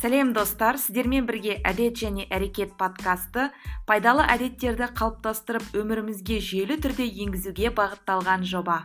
сәлем достар. Сіздермен бірге әдет және әрекет подкасты пайдалы әдеттерді қалыптастырып өмірімізге жүйелі түрде енгізуге бағытталған жоба.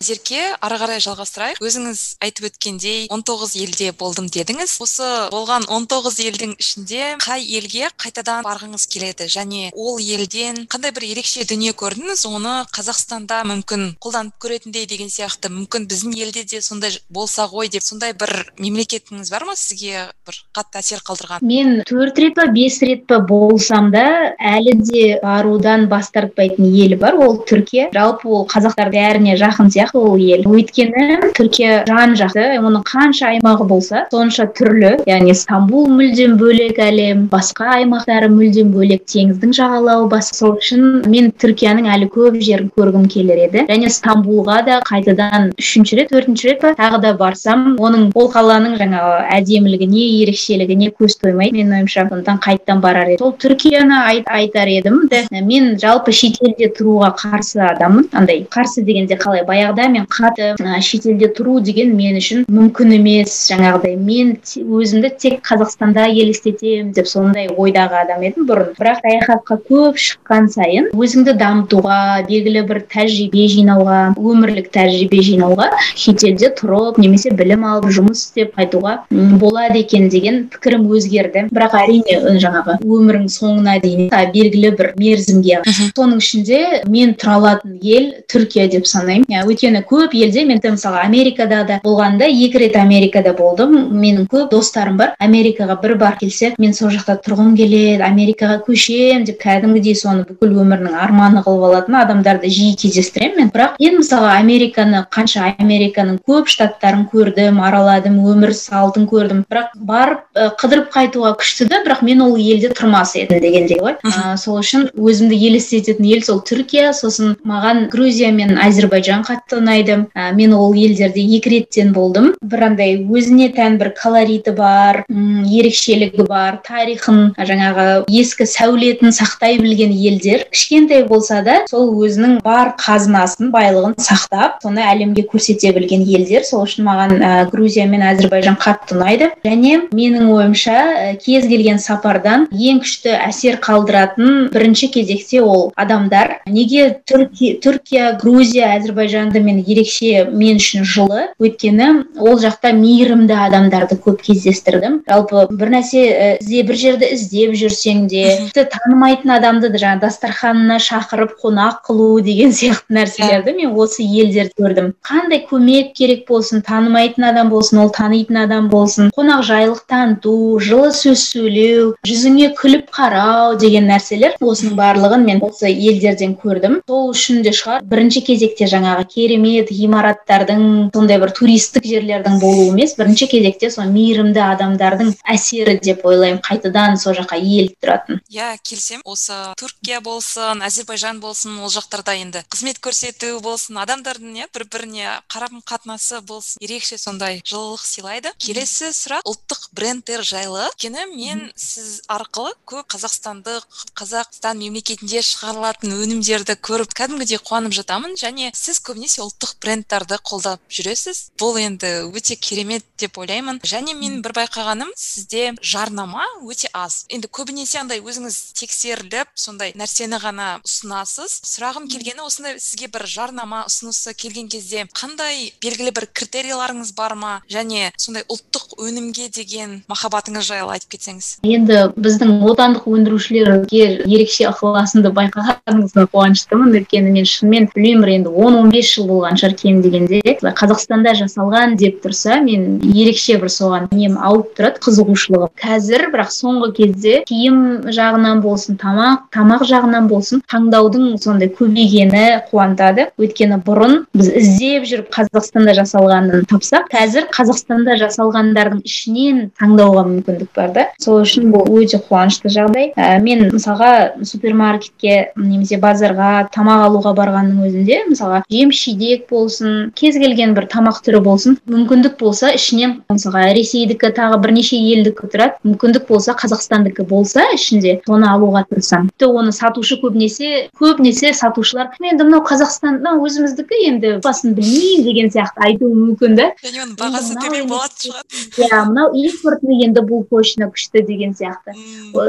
Зерке ары қарай жалғастырайық. Өзіңіз айтып өткендей 19 елде болдым дедіңіз. Осы болған 19 елдің ішінде қай елге қайтадан барғыңыз келеді? Және ол елден қандай бір ерекше дүние көрдіңіз? Оны қазақстанда мүмкін қолданып көретіндей деген сияқты. Мүмкін біздің елде де сондай болса ғой деп сондай бір мемлекетіңіз бар ма? Сізге бір қатты әсер қалдырған? Мен төрт рет па бес рет па болсам да әлі де барудан бас тартпайтын ел бар. Ол түркия. Жалпы ол қазақтар бәріне жақын сияқты ол ел. Өйткені түркия жан жақты оның қанша аймағы болса сонша түрлі. Яғни стамбул мүлдем бөлек әлем басқа аймақтары мүлдем бөлек теңіздің жағалауы басқа. Сол үшін мен түркияның әлі көп жерін көргім келер еді. Және стамбулға да қайтадан үшінші рет төртінші рет па тағы да барсам оның ол қаланың жаңағы әдемілігіне ерекшелігіне көз тоймайды менің ойымша сондықтан қайтадан барар едім сол түркияны айт, айтар едім мен жалпы шетелде тұруға қарсы адаммын андай қарсы дегенде қалай баяғыда баяғыда мен қатты шетелде тұру деген мен үшін мүмкін емес жаңағыдай. Мен өзімді тек қазақстанда елестетемін деп сондай ойдағы адам едім бұрын. Бірақ саяхатқа көп шыққан сайын өзіңді дамытуға белгілі бір тәжірибе жинауға өмірлік тәжірибе жинауға шетелде тұрып немесе білім алып жұмыс істеп қайтуға болады екен деген пікірім өзгерді. Бірақ әрине жаңағы өмірің соңына дейін белгілі бір мерзімге. Соның ішінде мен тұра алатын ел түркия деп санаймын. Өйткені өйткені көп елде мен мысалы америкада да болғанда екі рет америкада болдым. Менің көп достарым бар. Америкаға бір бар келсе мен сол жақта тұрғым келеді америкаға көшемін деп кәдімгідей соны бүкіл өмірінің арманы қылып алатын адамдарды жиі кездестіремін мен. Бірақ мен мысалы американы қанша американың көп штаттарын көрдім араладым өмір салтын көрдім. Бірақ барып қыдырып қайтуға күшті да бірақ мен ол елде тұрмас едім дегендей ғой. Сол үшін өзімді елестететін ел сол түркия сосын маған грузия мен әзірбайжан қатты ұнайды. Ә, мен ол елдерде екі реттен болдым. Бір андай өзіне тән бір колориті бар м ерекшелігі бар тарихын жаңағы ескі сәулетін сақтай білген елдер. Кішкентай болса да сол өзінің бар қазынасын байлығын сақтап соны әлемге көрсете білген елдер. Сол үшін маған ә, грузия мен әзірбайжан қатты ұнайды. Және менің ойымша ә, кез келген сапардан ең күшті әсер қалдыратын бірінші кезекте ол адамдар. Неге түркия грузия әзірбайжанды мен ерекше мен үшін жылы. Өйткені ол жақта мейірімді адамдарды көп кездестірдім. Жалпы бір нәрсе ізде бір жерді іздеп жүрсең де тіпті танымайтын адамды жаңағы дастарханына шақырып қонақ қылу деген сияқты нәрселерді мен осы елдерде көрдім. Қандай көмек керек болсын танымайтын адам болсын ол танитын адам болсын қонақжайлық таныту жылы сөз сөйлеу жүзіңе күліп қарау деген нәрселер осының барлығын мен осы елдерден көрдім. Сол үшін де шығар. Бірінші кезекте жаңағы керемет ғимараттардың сондай бір туристік жерлердің болуы емес бірінші кезекте сол мейірімді адамдардың әсері деп ойлаймын қайтадан сол жаққа еліп тұратын. Иә келісемін осы түркия болсын әзербайжан болсын ол жақтарда енді қызмет көрсету болсын адамдардың иә бір біріне қарым қатынасы болсын ерекше сондай жылылық сыйлайды. Келесі сұрақ ұлттық брендтер жайлы. Өйткені мен сіз арқылы көп қазақстандық қазақстан мемлекетінде шығарылатын өнімдерді көріп кәдімгідей қуанып жатамын және сіз көбінесе ұлттық брендтарды қолдап жүресіз? Бұл енді өте керемет деп ойлаймын. Және мен бір байқағаным сізде жарнама өте аз. Енді көбінесе андай өзіңіз тексеріліп сондай нәрсені ғана ұсынасыз. Сұрағым келгені осындай сізге бір жарнама ұсынысы келген кезде қандай белгілі бір критерияларыңыз бар ма? Және сондай ұлттық өнімге деген махаббатыңыз жайлы айтып кетсеңіз. Енді біздің отандық өндірушілерге ерекше ықыласымды байқағаныңызға қуаныштымын. Өйткені мен шынымен білмеймін бір енді он он бес жыл болған шығар кем дегенде қазақстанда жасалған деп тұрса мен ерекше бір соған нем ауып тұрады қызығушылығым. Қазір бірақ соңғы кезде киім жағынан болсын тамақ тамақ жағынан болсын таңдаудың сондай көбейгені қуантады. Өйткені бұрын біз іздеп жүріп қазақстанда жасалғанын тапсақ қазір қазақстанда жасалғандардың ішінен таңдауға мүмкіндік бар да. Сол үшін бұл өте қуанышты жағдай. Ә, мен мысалға супермаркетке немесе базарға тамақ алуға барғанның өзінде мысалға жеміс жидек болсын кез келген бір тамақ түрі болсын мүмкіндік болса ішінен мысалға ресейдікі тағы бірнеше елдікі тұрады мүмкіндік болса қазақстандікі болса ішінде соны алуға тырысамын. Тіпті оны сатушы көбінесе көбінесе сатушылар енді мынау қазақстан мынау өзіміздікі енді басын білмеймін деген сияқты айтуы мүмкін да. Және оның бағасы төмен болатын шығар иә мынау импортный енді бұл точно күшті деген сияқты.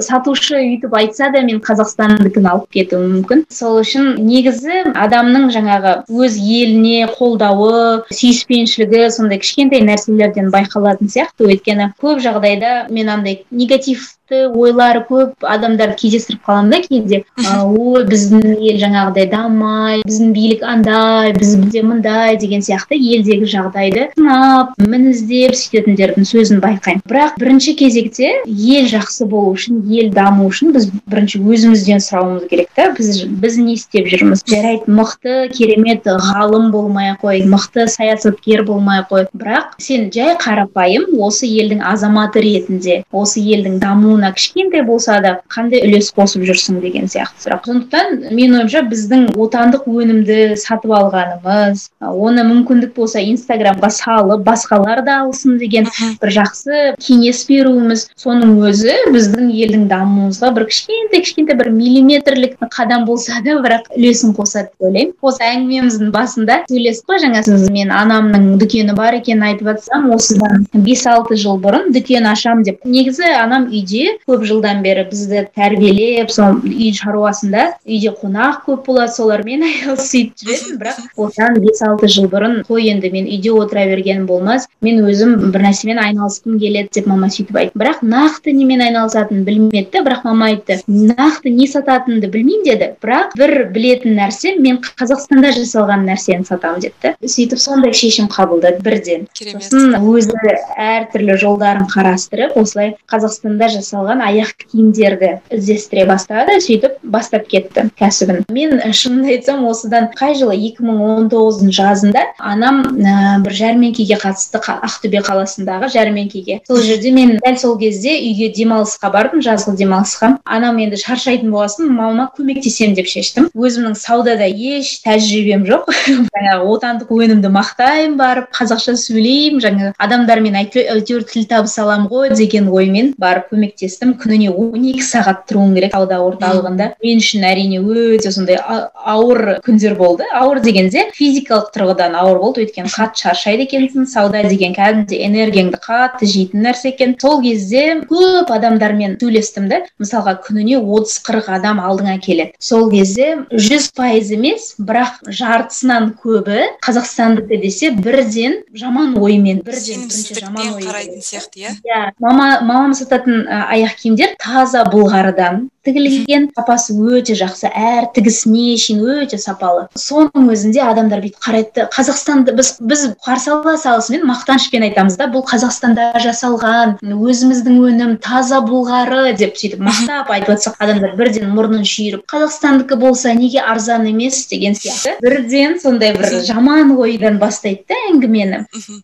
Сатушы өйтіп айтса да мен қазақстандікін алып кетуім мүмкін. Сол үшін негізі адамның жаңағы өз еліне қолдауы сүйіспеншілігі сондай кішкентай нәрселерден байқалатын сияқты. Өйткені көп жағдайда мен андай негатив ойлары көп адамдарды кездестіріп қаламын да кейде ой біздің ел жаңағыдай дамымай біздің билік андай бізде мындай деген сияқты елдегі жағдайды сынап мініздеп сөйтетіндердің сөзін байқаймын. Бірақ бірінші кезекте ел жақсы болу үшін ел даму үшін біз бірінші өзімізден сұрауымыз керек та. Біз біз не істеп жүрміз? Жарайды мықты керемет ғалым болмай ақ қой мықты саясаткер болмай ақ қой. Бірақ сен жай қарапайым осы елдің азаматы ретінде осы елдің дамуына дамуына кішкентай болса да қандай үлес қосып жүрсің деген сияқты сұрақ. сондықтан менің ойымша біздің отандық өнімді сатып алғанымыз оны мүмкіндік болса инстаграмға салып басқалар да алсын деген бір жақсы кеңес беруіміз соның өзі біздің елдің дамуымызға бір кішкентай кішкентай бір миллиметрлік қадам болса да бірақ үлесін қосады деп ойлаймын. Осы әңгімеміздің басында сөйлестік қой жаңа сіз мен анамның дүкені бар екенін айтып жатсам осыдан бес алты жыл бұрын дүкен ашамын деп. Негізі анам үйде көп жылдан бері бізді тәрбиелеп сол үй шаруасында үйде қонақ көп болады солармен айналысып жүретінмін бірақ осыдан бес алты жыл бұрын қой енді мен үйде отыра бергенім болмас мен өзім бір нәрсемен айналысқым келеді деп мама сөйтіп айтты. Бірақ нақты немен айналысатынын білмеді да бірақ мама айтты нақты не сататынымды білмеймін деді. Бірақ бір білетін нәрсе мен қазақстанда жасалған нәрсені сатамын деді да сөйтіп сондай шешім қабылдады бірден. Сосын өзі әртүрлі жолдарын қарастырып осылай қазақстанда жасалған жасалған аяқ киімдерді іздестіре бастады сөйтіп бастап кетті кәсібін. Мен шынымды айтсам осыдан қай жылы? 2019 жазында анам ә, бір жәрмеңкеге қатысты ақтөбе қаласындағы жәрмеңкеге. Сол жерде мен дәл сол кезде үйге демалысқа бардым жазғы демалысқа. Анам енді шаршайтын болған соң көмектесемін деп шештім. Өзімнің саудада еш тәжірибем жоқ. Жаңағы отандық өнімді мақтаймын барып қазақша сөйлеймін жаңағы адамдармен әйтеуір тіл табыса аламын ғой деген оймен барып көмектестім естім күніне он екі сағат тұруың керек сауда орталығында. Мен үшін әрине өте сондай ауыр күндер болды. Ауыр дегенде физикалық тұрғыдан ауыр болды. Өйткені қатты шаршайды екенсің сауда деген кәдімгідей энергияңды қатты жейтін нәрсе екен. Сол кезде көп адамдармен сөйлестім да мысалға күніне отыз қырық адам алдыңа келеді. Сол кезде жүз пайыз емес бірақ жартысынан көбі қазақстандікі десе бірден жаман оймен бірден бірінші жаман ой қарайтын сияқты иә? Иә мама мамам сататын аяқ киімдер таза былғарыдан тігілген сапасы өте жақсы әр тігісіне шейін өте сапалы. Соның өзінде адамдар бүйтіп қарайды. Қазақстанды біз біз қарсы ала салысымен мақтанышпен айтамыз да бұл қазақстанда жасалған өзіміздің өнім таза былғары деп сөйтіп мақтап айтып жатсақ адамдар бірден мұрнын шүйіріп қазақстандікі болса неге арзан емес? деген сияқты. Бірден сондай бір жаман ойдан бастайды да әңгімені.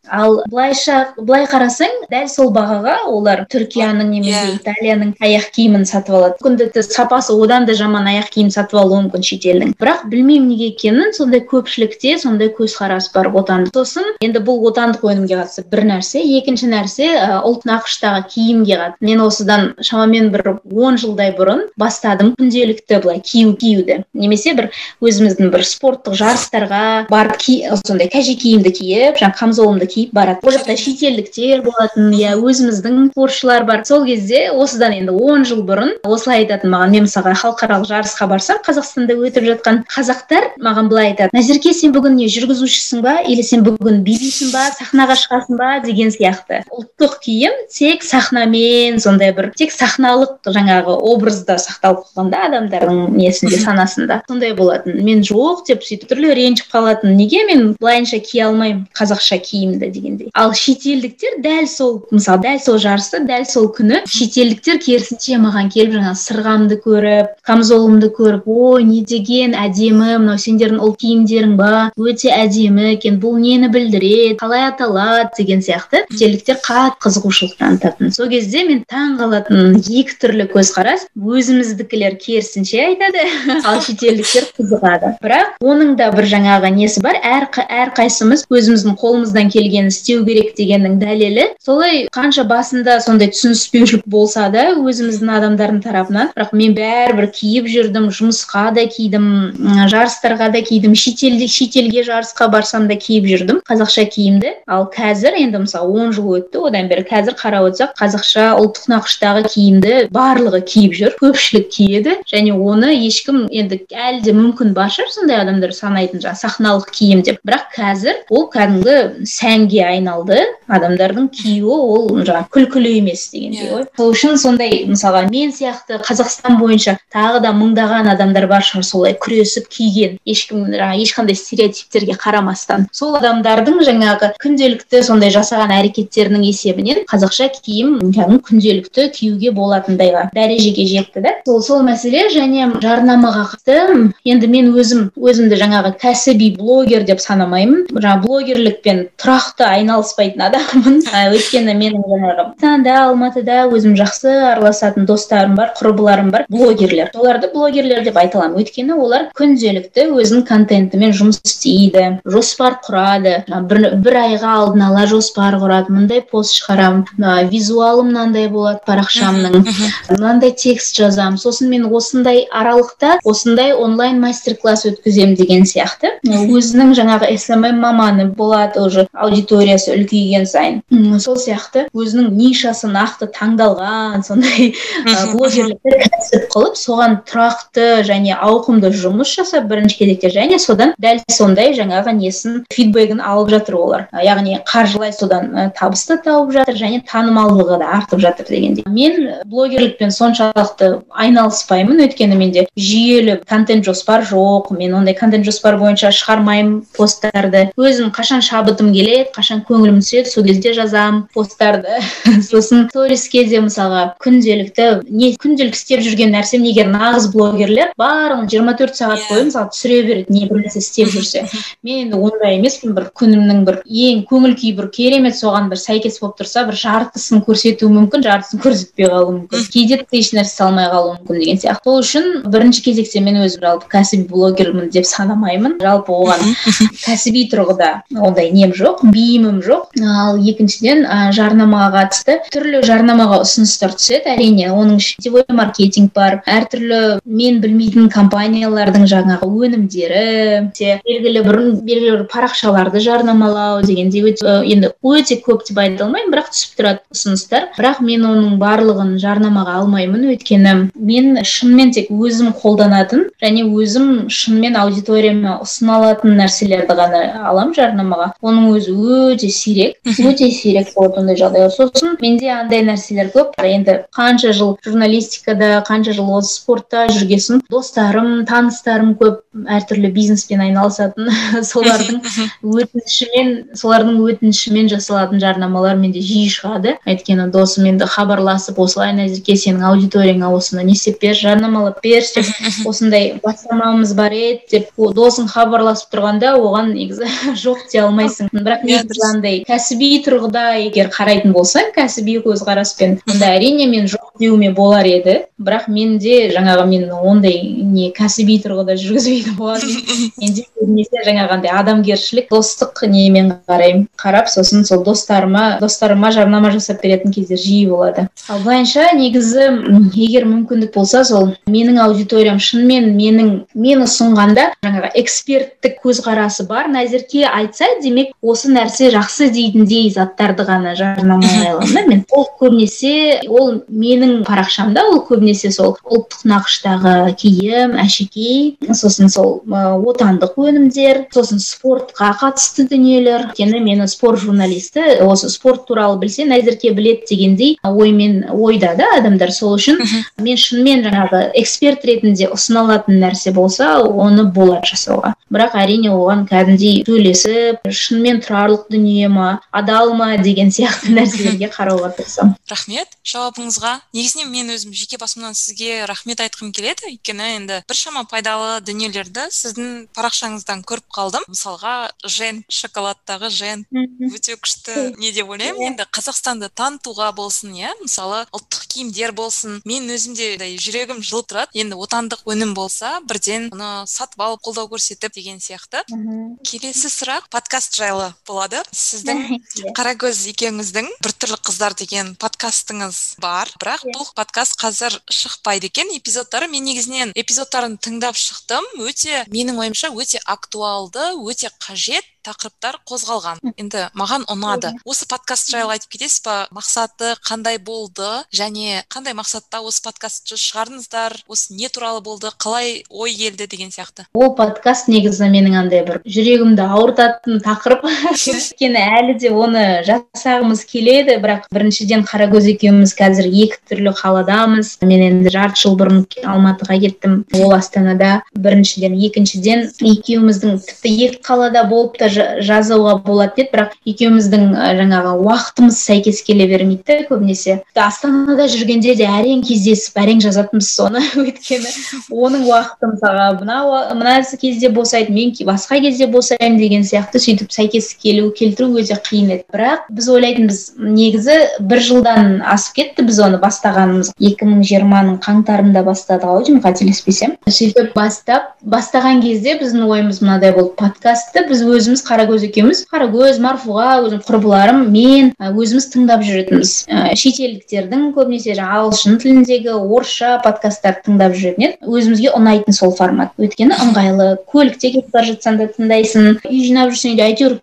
Ал былайша былай қарасаң дәл сол бағаға олар түркияның немесе италияның аяқ киімін сатып алады. Сапасы одан да жаман аяқ киім сатып алуы мүмкін шетелдің. Бірақ білмеймін неге екенін сондай көпшілікте сондай көзқарас бар отандық. Сосын енді бұл отандық өнімге қатысты бір нәрсе. Екінші нәрсе ұлт нақыштағы киімге қатысты. Мен осыдан шамамен бір он жылдай бұрын бастадым күнделікті былай кию киюді. Немесе бір өзіміздің бір спорттық жарыстарға барып ки сондай кәже киімді киіп жаңағы камзолымды киіп барады ол жақта шетелдіктер болатын иә өзіміздің спортшылар бар. Сол кезде осыдан енді он жыл бұрын осылай айтатын маған мен мысалға халықаралық жарысқа барсам қазақстанда өтіп жатқан қазақтар маған былай айтады. Назерке сен бүгін не жүргізушісің ба? Или сен бүгін билейсің ба? Сахнаға шығасың ба? деген сияқты. Ұлттық киім тек сахнамен сондай бір тек сахналық жаңағы образда сақталып қалған да адамдардың несінде санасында. Сондай болатын. Мен жоқ деп сөйтіп түрлі ренжіп қалатын. Неге мен былайынша кие алмаймын қазақша киімді дегендей? Ал шетелдіктер дәл сол мысалы дәл сол жарысты дәл сол күні шетелдіктер керісінше маған келіп жаңағы сырға формағамды көріп камзолымды көріп ой не деген әдемі мынау сендердің ұлт киімдерің ба? Өте әдемі екен бұл нені білдіреді? Қалай аталады деген сияқты шетелдіктер қатты қызығушылық танытатын сол кезде мен таң қалатын екі түрлі көзқарас өзіміздікілер керісінше айтады. Ал шетелдіктер қызығады. Бірақ оның да бір жаңағы несі бар әр әрқайсымыз өзіміздің қолымыздан келгенін істеу керек дегеннің дәлелі. Солай қанша басында сондай түсініспеушілік болса да өзіміздің адамдардың тарапынан бірақ мен бәрібір киіп жүрдім жұмысқа да кидім жарыстарға да кидім шетелде шетелге жарысқа барсам да киіп жүрдім қазақша киімді. Ал қазір енді мысалы он жыл өтті одан бері қазір қарап отырсақ қазақша ұлттық нақыштағы киімді барлығы киіп жүр көпшілік киеді. Және оны ешкім енді әлі де мүмкін бар шығар сондай адамдар санайтын жаңағы сахналық киім деп. Бірақ қазір ол кәдімгі сәнге айналды. Адамдардың киюі ол жаңағы күлкілі емес дегендей ғой сол үшін сондай мысалға мен сияқты қазақстан бойынша тағы да мыңдаған адамдар бар шығар солай күресіп киген. Ешкім жаңағы ешқандай стереотиптерге қарамастан. Сол адамдардың жаңағы күнделікті сондай жасаған әрекеттерінің есебінен қазақша киім кәдімгі күнделікті киюге болатындайға дәрежеге жетті да. Сол сол мәселе және жарнамаға қатысты енді мен өзім өзімді жаңағы кәсіби блогер деп санамаймын. Жаңағы блогерлікпен тұрақты айналыспайтын адаммын. Өйткені менің жаңағы алматыда өзім жақсы араласатын достарым бар құрбыларым бар блогерлер. Соларды блогерлер деп айта аламын. Өйткені олар күнделікті өзінің контентімен жұмыс істейді жоспар құрады бір, бір айға алдын ала жоспар құрады. Мындай пост шығарамын визуалы мынандай болады парақшамның мынандай текст жазамын. Сосын мен осындай аралықта осындай онлайн мастер класс өткіземін деген сияқты. Өзінің жаңағы смм маманы болады уже аудиториясы үлкейген сайын. Сол сияқты өзінің нишасы нақты таңдалған сондай блогерлікті кәсіп қылып соған тұрақты және ауқымды жұмыс жасап бірінші кезекте және содан дәл сондай жаңағы несін фидбегін алып жатыр олар. Яғни қаржылай содан табыс та тауып жатыр және танымалдығы да артып жатыр дегендей мен блогерлікпен соншалықты айналыспаймын. Өйткені менде жүйелі контент жоспар жоқ. Мен ондай контент жоспар бойынша шығармаймын посттарды. Өзім қашан шабытым келеді қашан көңілім түседі сол кезде жазамын посттарды. Сосын сториске де мысалға күнделікті не күнделікті істеп жүрген нәрсем егер нағыз блогерлер барлығын жиырма төрт сағат бойы мысалы түсіре береді не бір нәрсе істеп жүрсе. Мен енді ондай емеспін бір күнімнің бір ең көңіл күй бір керемет соған бір сәйкес болып тұрса бір жартысын көрсетуі мүмкін жартысын көрсетпей қалуы мүмкін. Кейде еш нәрсе салмай қалуы мүмкін деген сияқты. Сол үшін бірінші кезекте мен өзім жалпы кәсіби блогермін деп санамаймын. Жалпы оған кәсіби тұрғыда ондай нем жоқ бейімім жоқ. Ал екіншіден ә, жарнамаға қатысты түрлі жарнамаға ұсыныстар түседі. Әрине оның ішінде маркетинг бар. Әртүрлі мен білмейтін компаниялардың жаңағы өнімдері белгілі бір белгілі бір парақшаларды жарнамалау дегендей өте енді өте көп деп айта алмаймын бірақ түсіп тұрады ұсыныстар. Бірақ мен оның барлығын жарнамаға алмаймын өйткені мен шынымен тек өзім қолданатын және өзім шынымен аудиторияма ұсына алатын нәрселерді ғана аламын жарнамаға. Оның өзі өте сирек өте сирек болады ондай жағдайлар сосын менде андай нәрселер көп. Енді қанша жыл журналистикада қанша жыл осы спортта жүргесін достарым таныстарым көп әртүрлі бизнеспен айналысатын солардың өтінішімен солардың өтінішімен жасалатын жарнамалар менде жиі шығады. Өйткені досым енді хабарласып осылай назерке сенің аудиторияңа осыны не істеп бер жарнамалап берші деп осындай бастамамыз бар еді деп досың хабарласып тұрғанда оған негізі жоқ дей алмайсың. Бірақ негізі андай кәсіби тұрғыда егер қарайтын болсаң кәсіби көзқараспен онда әрине мен жоқ деуіме болар еді. Бірақ менде жаңағы мен ондай не кәсіби тұрғыда жүргізбейтін болатын менде көбінесе жаңағы андай адамгершілік достық немен қараймын. Қарап сосын сол достарыма достарыма жарнама жасап беретін кездер жиі болады. Ал былайынша негізі егер мүмкіндік болса сол менің аудиториям шынымен менің мен ұсынғанда жаңағы эксперттік көзқарасы бар. Назерке айтса демек осы нәрсе жақсы дейтіндей заттарды ғана жарнамалай аламын да мен. Ол көбінесе ол менің парақшамда ол көбінесе сол ұлттық нақыштағы киім әшекей сосын сол отандық өнімдер сосын спортқа қатысты дүниелер. өйткені мені спорт журналисті осы спорт туралы білсе назерке білет дегендей оймен ойда да адамдар сол үшін. Мен шынымен жаңағы эксперт ретінде ұсына алатын нәрсе болса оны болады жасауға. Бірақ әрине оған кәдімгідей сөйлесіп шынымен тұрарлық дүние ма адал ма деген сияқты нәрселерге қарауға тырысамын. Рахмет жауабыңызға. Негізінен мен өзім жеке басымнан сізге рахмет айтқым келеді. Өйткені енді біршама пайдалы дүниелерді сіздің парақшаңыздан көріп қалдым. Мысалға жен шоколадтағы жен. Өте күшті не деп ойлаймын. Енді қазақстанды танытуға болсын иә. Мысалы ұлттық киімдер болсын. Мен өзімде жүрегім жылып тұрады. Енді отандық өнім болса бірден оны сатып алып қолдау көрсетіп деген сияқты. Келесі сұрақ подкаст жайлы болады. Сіздің қаракөз екеуіңіздің біртүрлі қыздар деген подкастыңыз бар. Бірақ бұл подкаст қазір шықпайды екен. Эпизодтары мен негізінен эпизодтарын тыңдап шықтым. Өте менің ойымша өте актуалды өте қажет. Тақырыптар қозғалған. Енді маған ұнады. Осы подкаст жайлы айтып кетесіз ба? Мақсаты қандай болды? Және қандай мақсатта осы подкастты шығардыңыздар? Осы не туралы болды? Қалай ой келді деген сияқты. Ол подкаст негізі менің андай бір жүрегімді ауыртатын тақырып. Өйткені әлі де оны жасағымыз келеді бірақ біріншіден қаракөз екеуміз қазір екі түрлі қаладамыз. Мен енді жарты жыл бұрын алматыға кеттім ол астанада. Біріншіден екіншіден екеуміздің тіпті екі қалада болып та жазуға болатын еді бірақ екеуміздің жаңағы уақытымыз сәйкес келе бермейді көбінесе. Астанада жүргенде де әрең кездесіп әрең жазатынбыз соны өйткені оның уақыты мысалға мына мына кезде босайды мен басқа кезде босаймын деген сияқты сөйтіп сәйкес келу келтіру өте қиын еді. Бірақ біз ойлайтынбыз негізі бір жылдан асып кетті біз оны бастағанымыз. екі мың жиырманың қаңтарында бастадық ау деймін қателеспесем. Сөйтіп бастап бастаған кезде біздің ойымыз мынадай болды. Подкастты біз өзіміз қаракөз екеуміз. Қаракөз марфуға өзім құрбыларым мен өзіміз тыңдап жүретінбіз. Ә, шетелдіктердің көбінесе жаңағы ағылшын тіліндегі орысша подкасттарды тыңдап жүретін едік өзімізге ұнайтын сол формат. Өйткені ыңғайлы көлікте кетіп бара жатсаң да тыңдайсың. Үй жинап жүрсең де әйтеуір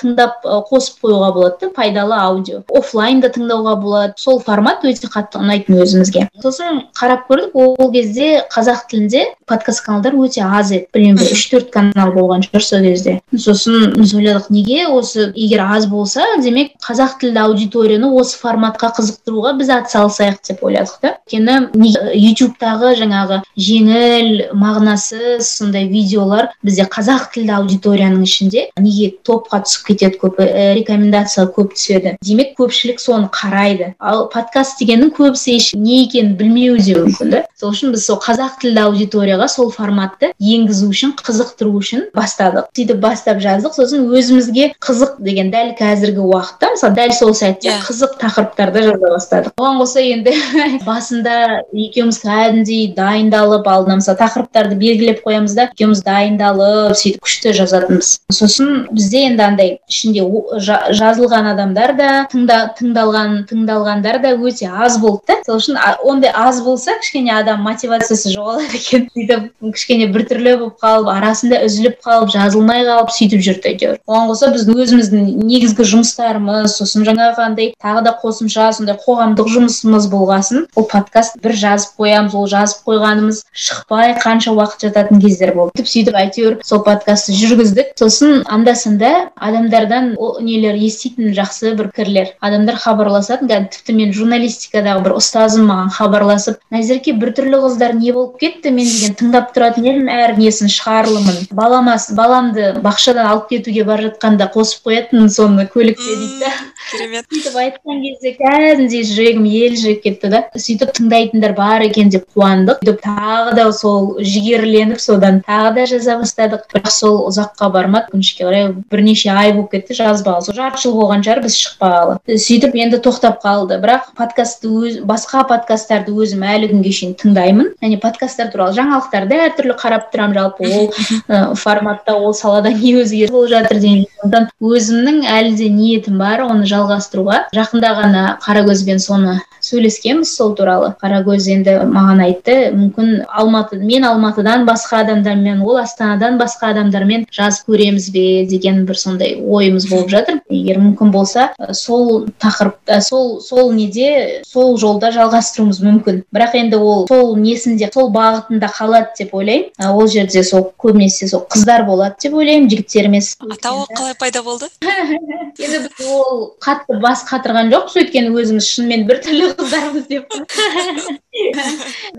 тыңдап қосып қоюға болады да пайдалы аудио. Офлайн да тыңдауға болады. Сол формат өте қатты ұнайтын өзімізге. Сосын қарап көрдік ол кезде қазақ тілінде подкаст каналдар өте аз еді. Білмеймін бір үш төрт канал болған шығар сол кезде. Сосын біз ойладық неге? Осы егер аз болса демек қазақ тілді аудиторияны осы форматқа қызықтыруға біз атсалысайық деп ойладық та. Өйткені ютубтағы жаңағы жеңіл мағынасыз сондай видеолар бізде қазақ тілді аудиторияның ішінде неге топқа түсіп кетеді көп ә, рекомендация көп түседі. Демек көпшілік соны қарайды. Ал подкаст дегеннің көбісі не екенін білмеуі де мүмкін да. Сол үшін біз сол қазақ тілді аудиторияға сол форматты енгізу үшін қызықтыру үшін бастадық. Сөйтіп бастап жаздық сосын өзімізге қызық деген дәл қазіргі уақытта мысалы дәл сол сәтте yeah. Иә. қызық тақырыптарды жаза бастадық оған қоса енді басында екеуміз кәдімгідей дайындалып алдына мысалы тақырыптарды белгілеп қоямыз да екеуміз дайындалып сөйтіп күшті жазатынбыз сосын бізде енді андай ішінде жазылған адамдар да тыңда, тыңдалған тыңдалғандар да өте аз болды да сол үшін ондай аз болса кішкене адам мотивациясы жоғалады екен сөйтіп кішкене біртүрлі болып қалып арасында үзіліп қалып жазылмай қалып сөйтіп жүрді әйтеуір. Оған қоса біздің өзіміздің негізгі жұмыстарымыз сосын жаңағындай тағы да қосымша сондай қоғамдық жұмысымыз болғасын ол подкаст бір жазып қоямыз ол жазып қойғанымыз шықпай қанша уақыт жататын кездер болды. Сөйтіп әйтеуір сол подкастты жүргіздік. Сосын анда санда адамдардан ол нелер еститін жақсы бір пікірлер. Адамдар хабарласатын тіпті мен журналистикадағы бір ұстазым маған хабарласып назерке біртүрлі қыздар не болып кетті? мен деген тыңдап тұратын едім әр несін шығарылымын баламас баламды бақшадан алып кетуге бара жатқанда қосып қоятын соны көлікте дейді. да керемет. сөйтіп айтқан кезде кәдімгідей жүрегім елжіреп кетті да. Сөйтіп тыңдайтындар бар екен деп қуандық. Сөйтіп тағы да сол жігерленіп содан тағы да жаза бастадық. Бірақ сол ұзаққа бармады өкінішке қарай бірнеше ай болып кетті жазбағалы сол жарты жыл болған шығар біз шықпағалы. Сөйтіп енді тоқтап қалды. Бірақ подкастты өз басқа подкасттарды өзім әлі күнге шейін тыңдаймын. Және подкасттар туралы жаңалықтарды әртүрлі қарап тұрамын жалпы ол форматта ол салада не өзгеріс болып жатыр деген сондықтан өзімнің әлі де ниетім бар оны жалғастыруға. жақында ғана қаракөзбен соны сөйлескенбіз сол туралы. Қаракөз енді маған айтты мүмкін алматы мен алматыдан басқа адамдармен ол астанадан басқа адамдармен жазып көреміз бе деген бір сондай ойымыз болып жатыр. Егер мүмкін болса сол тақырыпта сол сол неде сол жолда жалғастыруымыз мүмкін. Бірақ енді ол сол несінде сол бағытында қалады деп ойлаймын. Ол жерде сол көбінесе сол қыздар болады деп ойлаймын жігіттер емес атауы қалай пайда болды? Енді біз ол қатты бас қатырған жоқпыз өйткені өзіміз шынымен біртүрлі қыздармыз деп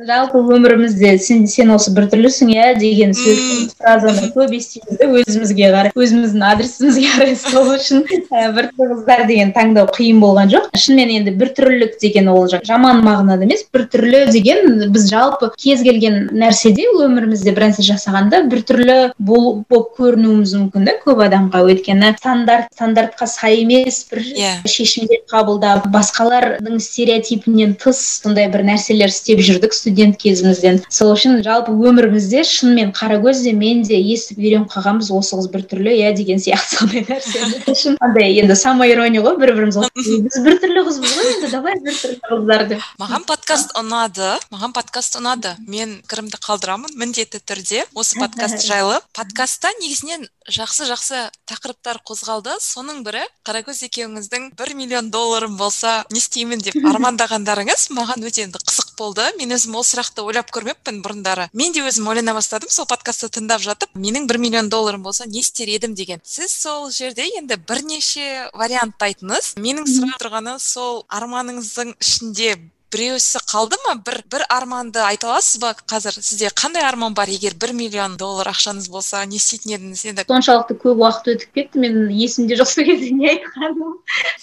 жалпы өмірімізде сен сен осы біртүрлісің иә деген сөз фразаны көп естиміз да өзімізге қарай өзіміздің адресімізге қарай сол үшін біртүрлі қыздар деген таңдау қиын болған жоқ шынымен енді біртүрлілік деген ол жаман мағынада емес біртүрлі деген біз жалпы кез келген нәрседе өмірімізде бір нәрсе жасағанда біртүрлі болып көрінуіміз мүмкін да көп адамға өйткені стандарт стандартқа сай емес бір yeah. Иә. шешімдер қабылдап басқалардың стереотипінен тыс сондай бір нәрселер істеп жүрдік студент кезімізден. Сол үшін жалпы өмірімізде шынымен қаракөзде мен де естіп үйреніп қалғанбыз осы қыз біртүрлі иә деген сияқты сондай нәрсе андай енді самоирония ғой бір бірімізге біз біртүрлі қызбыз ғой енді давай біртүрлі қыздар деп. Маған подкаст ұнады маған подкаст ұнады. Мен пікірімді қалдырамын міндетті түрде осы подкаст жайлы. Подкастта негізінен жақсы жақсы тақырыптар қозғалды. Соның бірі қаракөз екеуіңіздің бір миллион долларым болса не істеймін деп армандағандарыңыз маған өте енді қызық болды. Мен өзім ол сұрақты ойлап көрмеппін бұрындары. Мен де өзім ойлана бастадым сол подкастты тыңдап жатып менің бір миллион долларым болса не істер едім деген. Сіз сол жерде енді бірнеше вариантты айттыңыз менің сұрап тұрғаны сол арманыңыздың ішінде біреусі қалды ма? бір бір арманды айта аласыз ба? қазір сізде қандай арман бар? егер бір миллион доллар ақшаңыз болса не істейтін едіңіз? енді соншалықты көп уақыт өтіп кетті мен есімде жоқ сол кезде не айтқаным?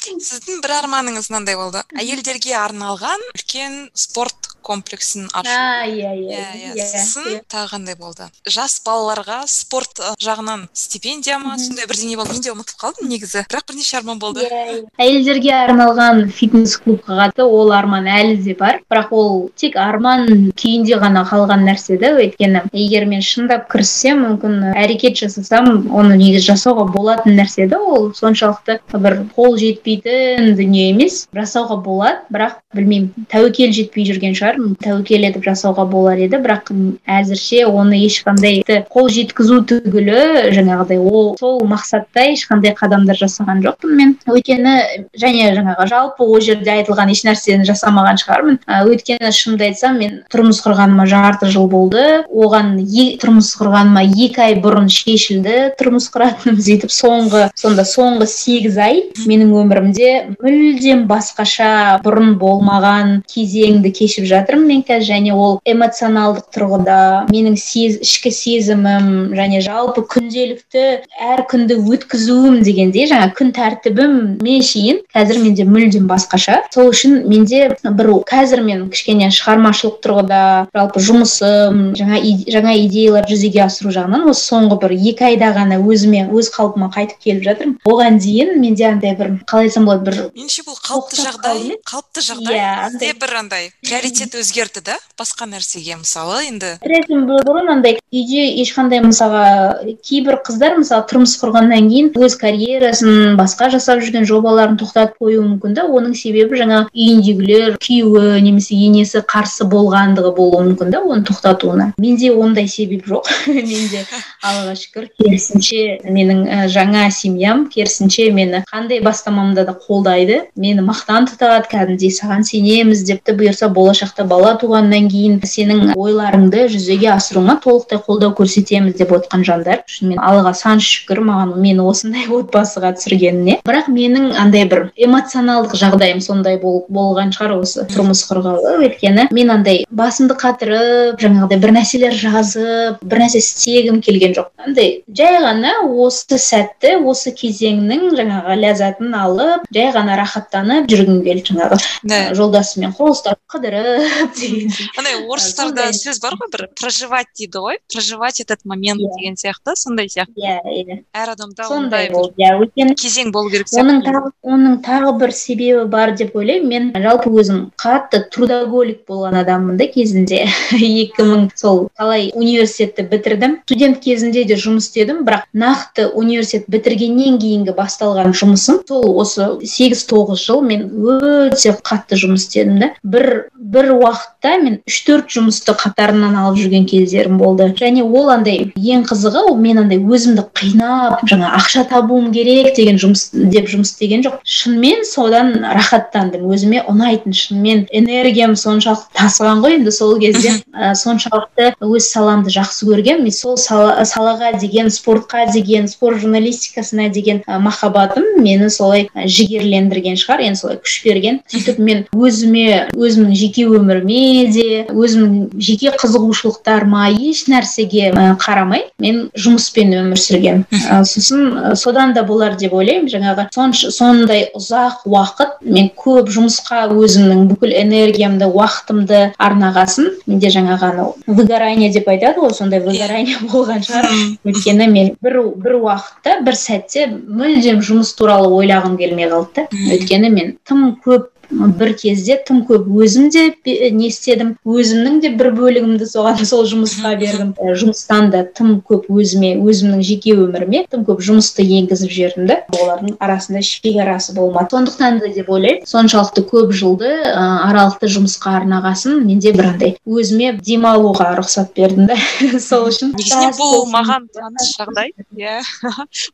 Сіздің бір арманыңыз мынандай болды. Әйелдерге арналған үлкен спорт комплексін ашу. Иә иә иә иә. сосын тағы қандай болды? Жас балаларға спорт жағынан стипендия ма? Сондай бірдеңе болды. Мен де ұмытып қалдым негізі. Бірақ бірнеше арман болды. Иә әйелдерге арналған фитнес клубқа қатысты ол арман әлі де бар. Бірақ ол тек арман күйінде ғана қалған нәрсе да өйткені егер мен шындап кіріссем мүмкін әрекет жасасам оны негізі жасауға болатын нәрсе да ол. Соншалықты бір қол жетпейтін дүние емес жасауға болады. Бірақ білмеймін тәуекел жетпей жүрген шығар. Тәуекел етіп жасауға болар еді. Бірақ әзірше оны ешқандай қол жеткізу түгілі жаңағыдай ол сол мақсатта ешқандай қадамдар жасаған жоқпын мен. Өйткені және жаңағы жалпы ол жерде айтылған еш нәрсені жасамаған шығармын. Өйткені шынымды айтсам мен тұрмыс құрғаныма жарты жыл болды. Оған е, тұрмыс құрғаныма екі ай бұрын шешілді тұрмыс құратыным сөйтіп соңғы сонда соңғы сегіз ай менің өмірімде мүлдем басқаша бұрын болмаған кезеңді кешіп жатырмын мен қазір. Және ол эмоционалдық тұрғыда менің сез, ішкі сезімім және жалпы күнделікті әр күнді өткізуім дегендей жаңа күн тәртібім мен шейін қазір менде мүлдем басқаша. Сол үшін менде бір қазір мен кішкене шығармашылық тұрғыда жалпы жұмысым жаңа жаңа идеялар жүзеге асыру жағынан осы соңғы бір екі айда ғана өзіме өз қалпыма қайтып келіп жатырмын. Оған дейін менде андай бір қалай айтсам болады бір меніңше бұл қалыпты жағдай қалыпты жағдай иә бір андай приоритет өзгерді да басқа нәрсеге мысалы енді? Бұрын андай үйде ешқандай мысалға кейбір қыздар мысалы тұрмыс құрғаннан кейін өз карьерасын басқа жасап жүрген жобаларын тоқтатып қоюы мүмкін да оның себебі жаңа үйіндегілер күйеуі немесе енесі қарсы болғандығы болуы мүмкін да оны тоқтатуына. Менде ондай себеп жоқ. Менде аллаға шүкір. Керісінше менің жаңа семьям керісінше мені қандай бастамамда да қолдайды. Мені мақтан тұтады кәдімгідей саған сенеміз депті. Бұйырса болашақта бала туғаннан кейін сенің ойларыңды жүзеге асыруыңа толықтай қолдау көрсетеміз деп отқан жандар. Шынымен аллаға сан шүкір маған мені осындай отбасыға түсіргеніне. Бірақ менің андай бір эмоционалдық жағдайым сондай болған шығар осы. Тұрмыс құрғалы өйткені мен андай басымды қатырып жаңағыдай бір нәрселер жазып бір нәрсе істегім келген жоқ. Андай жай ғана осы сәтті осы кезеңнің жаңағы ләззатын алып жай ғана рахаттанып жүргім келді жаңағы. Жолдасыммен қол ұстап қыдырып дегендей андай орыстарда сөз бар ғой бір проживать дейді ғой. Проживать этот момент иә. деген сияқты сондай сияқты. Иә иә. Әр адамда сондай иә өйткені кезең болу керек оның тағы оның тағы бір себебі бар деп ойлаймын. Мен жалпы өзім қатты трудоголик болған адаммын да кезінде. Екі мың сол талай университетті бітірдім. Студент кезінде де жұмыс істедім бірақ нақты университет бітіргеннен кейінгі басталған жұмысым сол осы сегіз тоғыз жыл мен өте қатты жұмыс істедім да. Бір бір уақытта мен үш төрт жұмысты қатарынан алып жүрген кездерім болды. Және ол андай ең қызығы ол мен андай өзімді қинап жаңа ақша табуым керек деген жұмыс деп жұмыс істеген жоқ шынымен содан рахаттандым. Өзіме ұнайтын шынымен энергиям соншалықты тасыған ғой енді сол кезде. Ә, соншалықты өз саламды жақсы көргенмін. Мен сол сала, салаға деген спортқа деген спорт журналистикасына деген ә, махаббатым мені солай жігерлендірген шығар енді солай күш берген. Сөйтіп мен өзіме өзімнің жеке өміріме де өзімнің жеке қызығушылықтарыма еш нәрсеге қарамай мен жұмыспен өмір сүргенмін. Ә, сосын содан да болар деп ойлаймын. Жаңағы сондай ұзақ уақыт мен көп жұмысқа өзімнің бүкіл энергиямды уақытымды арнағасын. Менде жаңағы анау выгорание деп айтады ғой сондай выгорание болған шығар. Өйткені мен бір бір уақытта бір сәтте мүлдем жұмыс туралы ойлағым келмей қалды да. Өйткені мен тым көп бір кезде тым көп өзім де не істедім өзімнің де бір бөлігімді соған сол жұмысқа бердім. Жұмыстан да тым көп өзіме өзімнің жеке өміріме тым көп жұмысты енгізіп жібердім да олардың арасында шекарасы болмады. Сондықтан да деп ойлаймын соншалықты көп жылды ә, аралықты жұмысқа арнағасын менде бір андай өзіме демалуға рұқсат бердім да сол үшін негізінен бұл маған таныс жағдай. иә.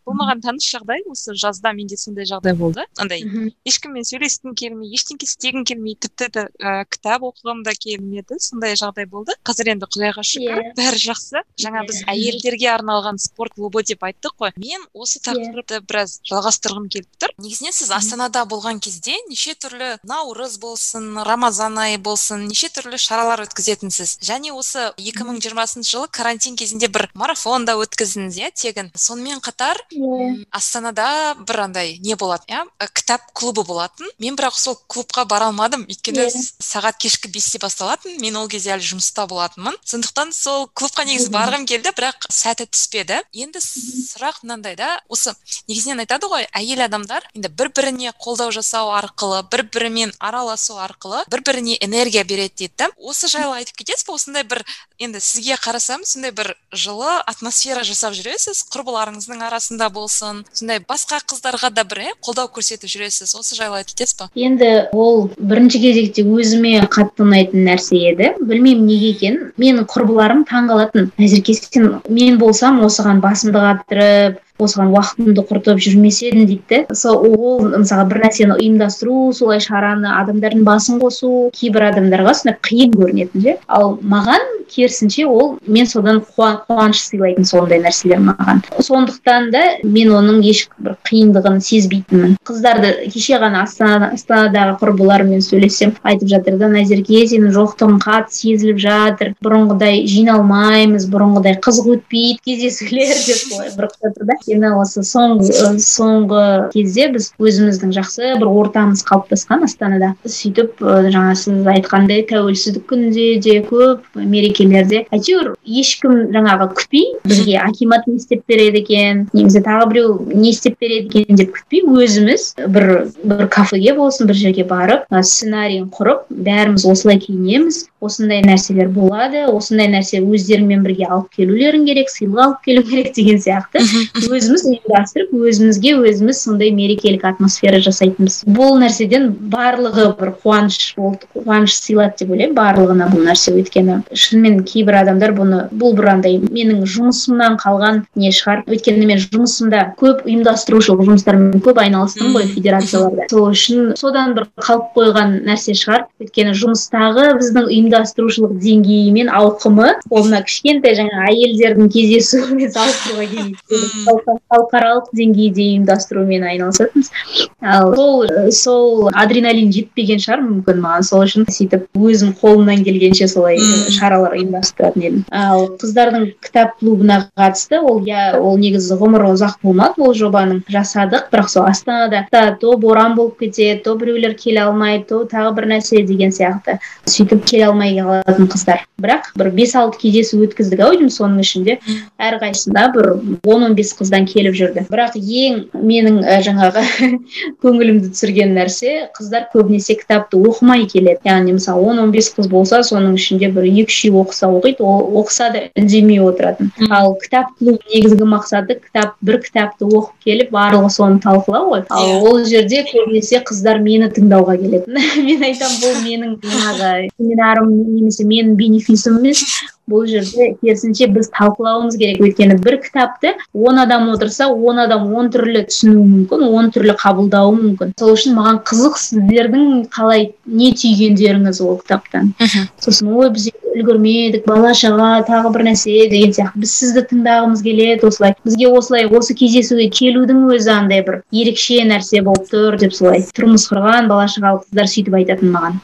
Бұл маған таныс жағдай. Осы жазда менде сондай жағдай болды. Андай ешкіммен сөйлескім келмей ештеңе істегім келмейді тіпті де ә, кітап оқығым да келмеді сондай жағдай болды қазір енді құдайға шүкір yeah. Иә. бәрі жақсы жаңа біз иә. әйелдерге арналған спорт клубы деп айттық қой мен осы иә. тақырыпты yeah. біраз жалғастырғым келіп тұр негізінен сіз астанада болған кезде неше түрлі наурыз болсын рамазан айы болсын неше түрлі шаралар өткізетінсіз және осы 2020 жылы карантин кезінде бір марафон да өткіздіңіз иә тегін сонымен қатар yeah. астанада бір андай не болады иә кітап клубы болатын мен бірақ сол клубқа бара алмадым. Өйткені yeah. сағат кешкі бесте басталатын мен ол кезде әлі жұмыста болатынмын. Сондықтан сол клубқа негізі барғым келді бірақ сәті түспеді. Енді сұрақ мынандай да осы негізінен айтады ғой әйел адамдар енді бір біріне қолдау жасау арқылы бір бірімен араласу арқылы бір біріне энергия береді дейді да. Осы жайлы айтып кетесіз бе осындай бір енді сізге қарасам сондай бір жылы атмосфера жасап жүресіз құрбыларыңыздың арасында болсын сондай басқа қыздарға да бір иә қолдау көрсетіп жүресіз. Осы жайлы айтып кетесіз ба енді ол бірінші кезекте өзіме қатты ұнайтын нәрсе еді. Білмеймін неге екенін. Менің құрбыларым таңқалатын назерке сен мен болсам осыған басымды қатырып осыған уақытымды құртып жүрмес едім дейді. Да сол ол мысалға бір нәрсені ұйымдастыру солай шараны адамдардың басын қосу кейбір адамдарға сондай қиын көрінетін ше. Ал маған керісінше ол мен содан қуаныш сыйлайтын сондай нәрселер маған. Сондықтан да мен оның ешбір қиындығын сезбейтінмін. Қыздарды кеше ғана астана, астанадағы құрбыларыммен сөйлессем айтып жатыр да назерке сенің жоқтығың қатты сезіліп жатыр бұрынғыдай жиналмаймыз бұрынғыдай қызық өтпейді кездесулер деп солай бұрқып жатыр да. Өйткені осы соңғы соңғы кезде біз өзіміздің жақсы бір ортамыз қалыптасқан астанада. Сөйтіп жаңа сіз айтқандай тәуелсіздік күнінде де көп мерекелерде. Әйтеуір ешкім жаңағы күтпей бізге акимат не істеп береді екен немесе тағы біреу не істеп береді екен деп күтпей өзіміз бір бір кафеге болсын бір жерге барып сценарийін құрып бәріміз осылай киінеміз. Осындай нәрселер болады осындай нәрсе өздеріңмен бірге алып келулерің керек сыйлық алып келу керек деген сияқты. Өзіміз ұйымдастырып өзімізге өзіміз сондай мерекелік атмосфера жасайтынбыз. Бұл нәрседен барлығы бір қуаныш болды қуаныш сыйлады деп ойлаймын барлығына бұл нәрсе өйткені. Шынымен кейбір адамдар бұны бұл бір андай менің жұмысымнан қалған не шығар. Өйткені мен жұмысымда көп ұйымдастырушылық жұмыстармен көп айналыстым ғой федерацияларда. Сол үшін содан бір қалып қойған нәрсе шығар. Өйткені жұмыстағы біздің ұйымдастырушылық деңгейі мен ауқымы ол мына кішкентай жаңа әйелдердің кездесуімен салыстыруға келмейді халықаралық деңгейде ұйымдастырумен айналысатынбыз ал сол сол адреналин жетпеген шығар мүмкін маған. Сол үшін сөйтіп өзім қолымнан келгенше солай шаралар ұйымдастыратын едім. Ал қыздардың кітап клубына қатысты ол иә ол негізі ғұмыры ұзақ болмады. Ол жобаның жасадық. Бірақ сол астанада то боран болып кетеді то біреулер келе алмайды то тағы бір нәрсе деген сияқты. Сөйтіп келе алмай қалатын қыздар. Бірақ бір бес алты кездесу өткіздік ау деймін соның ішінде. Әрқайсысында бір он он бес қыз қолымыздан келіп жүрді. Бірақ ең менің жаңағы көңілімді түсірген нәрсе қыздар көбінесе кітапты оқымай келеді. Яғни мысалы он он бес қыз болса соның ішінде бір екі үшеу оқыса оқиды ол оқыса да үндемей отыратын. Ал кітап клуб негізгі мақсаты кітап бір кітапты оқып келіп барлығы соны талқылау ғой. Ал иә. ол жерде көбінесе қыздар мені тыңдауға келетін. Мен айтамын бұл менің жаңағы семинарым немесе менің бенефисім емес. Бұл жерде керісінше біз талқылауымыз керек. Өйткені бір кітапты он адам отырса он адам он түрлі түсінуі мүмкін он түрлі қабылдауы мүмкін. Сол үшін маған қызық сіздердің қалай не түйгендеріңіз ол кітаптан. Сосын ой біз үлгермедік бала шаға тағы бір нәрсе деген сияқты. Біз сізді тыңдағымыз келеді осылай бізге осылай осы кездесуге келудің өзі андай бір ерекше нәрсе болып тұр деп солай. Тұрмыс құрған бала шағалы қыздар сөйтіп айтатын маған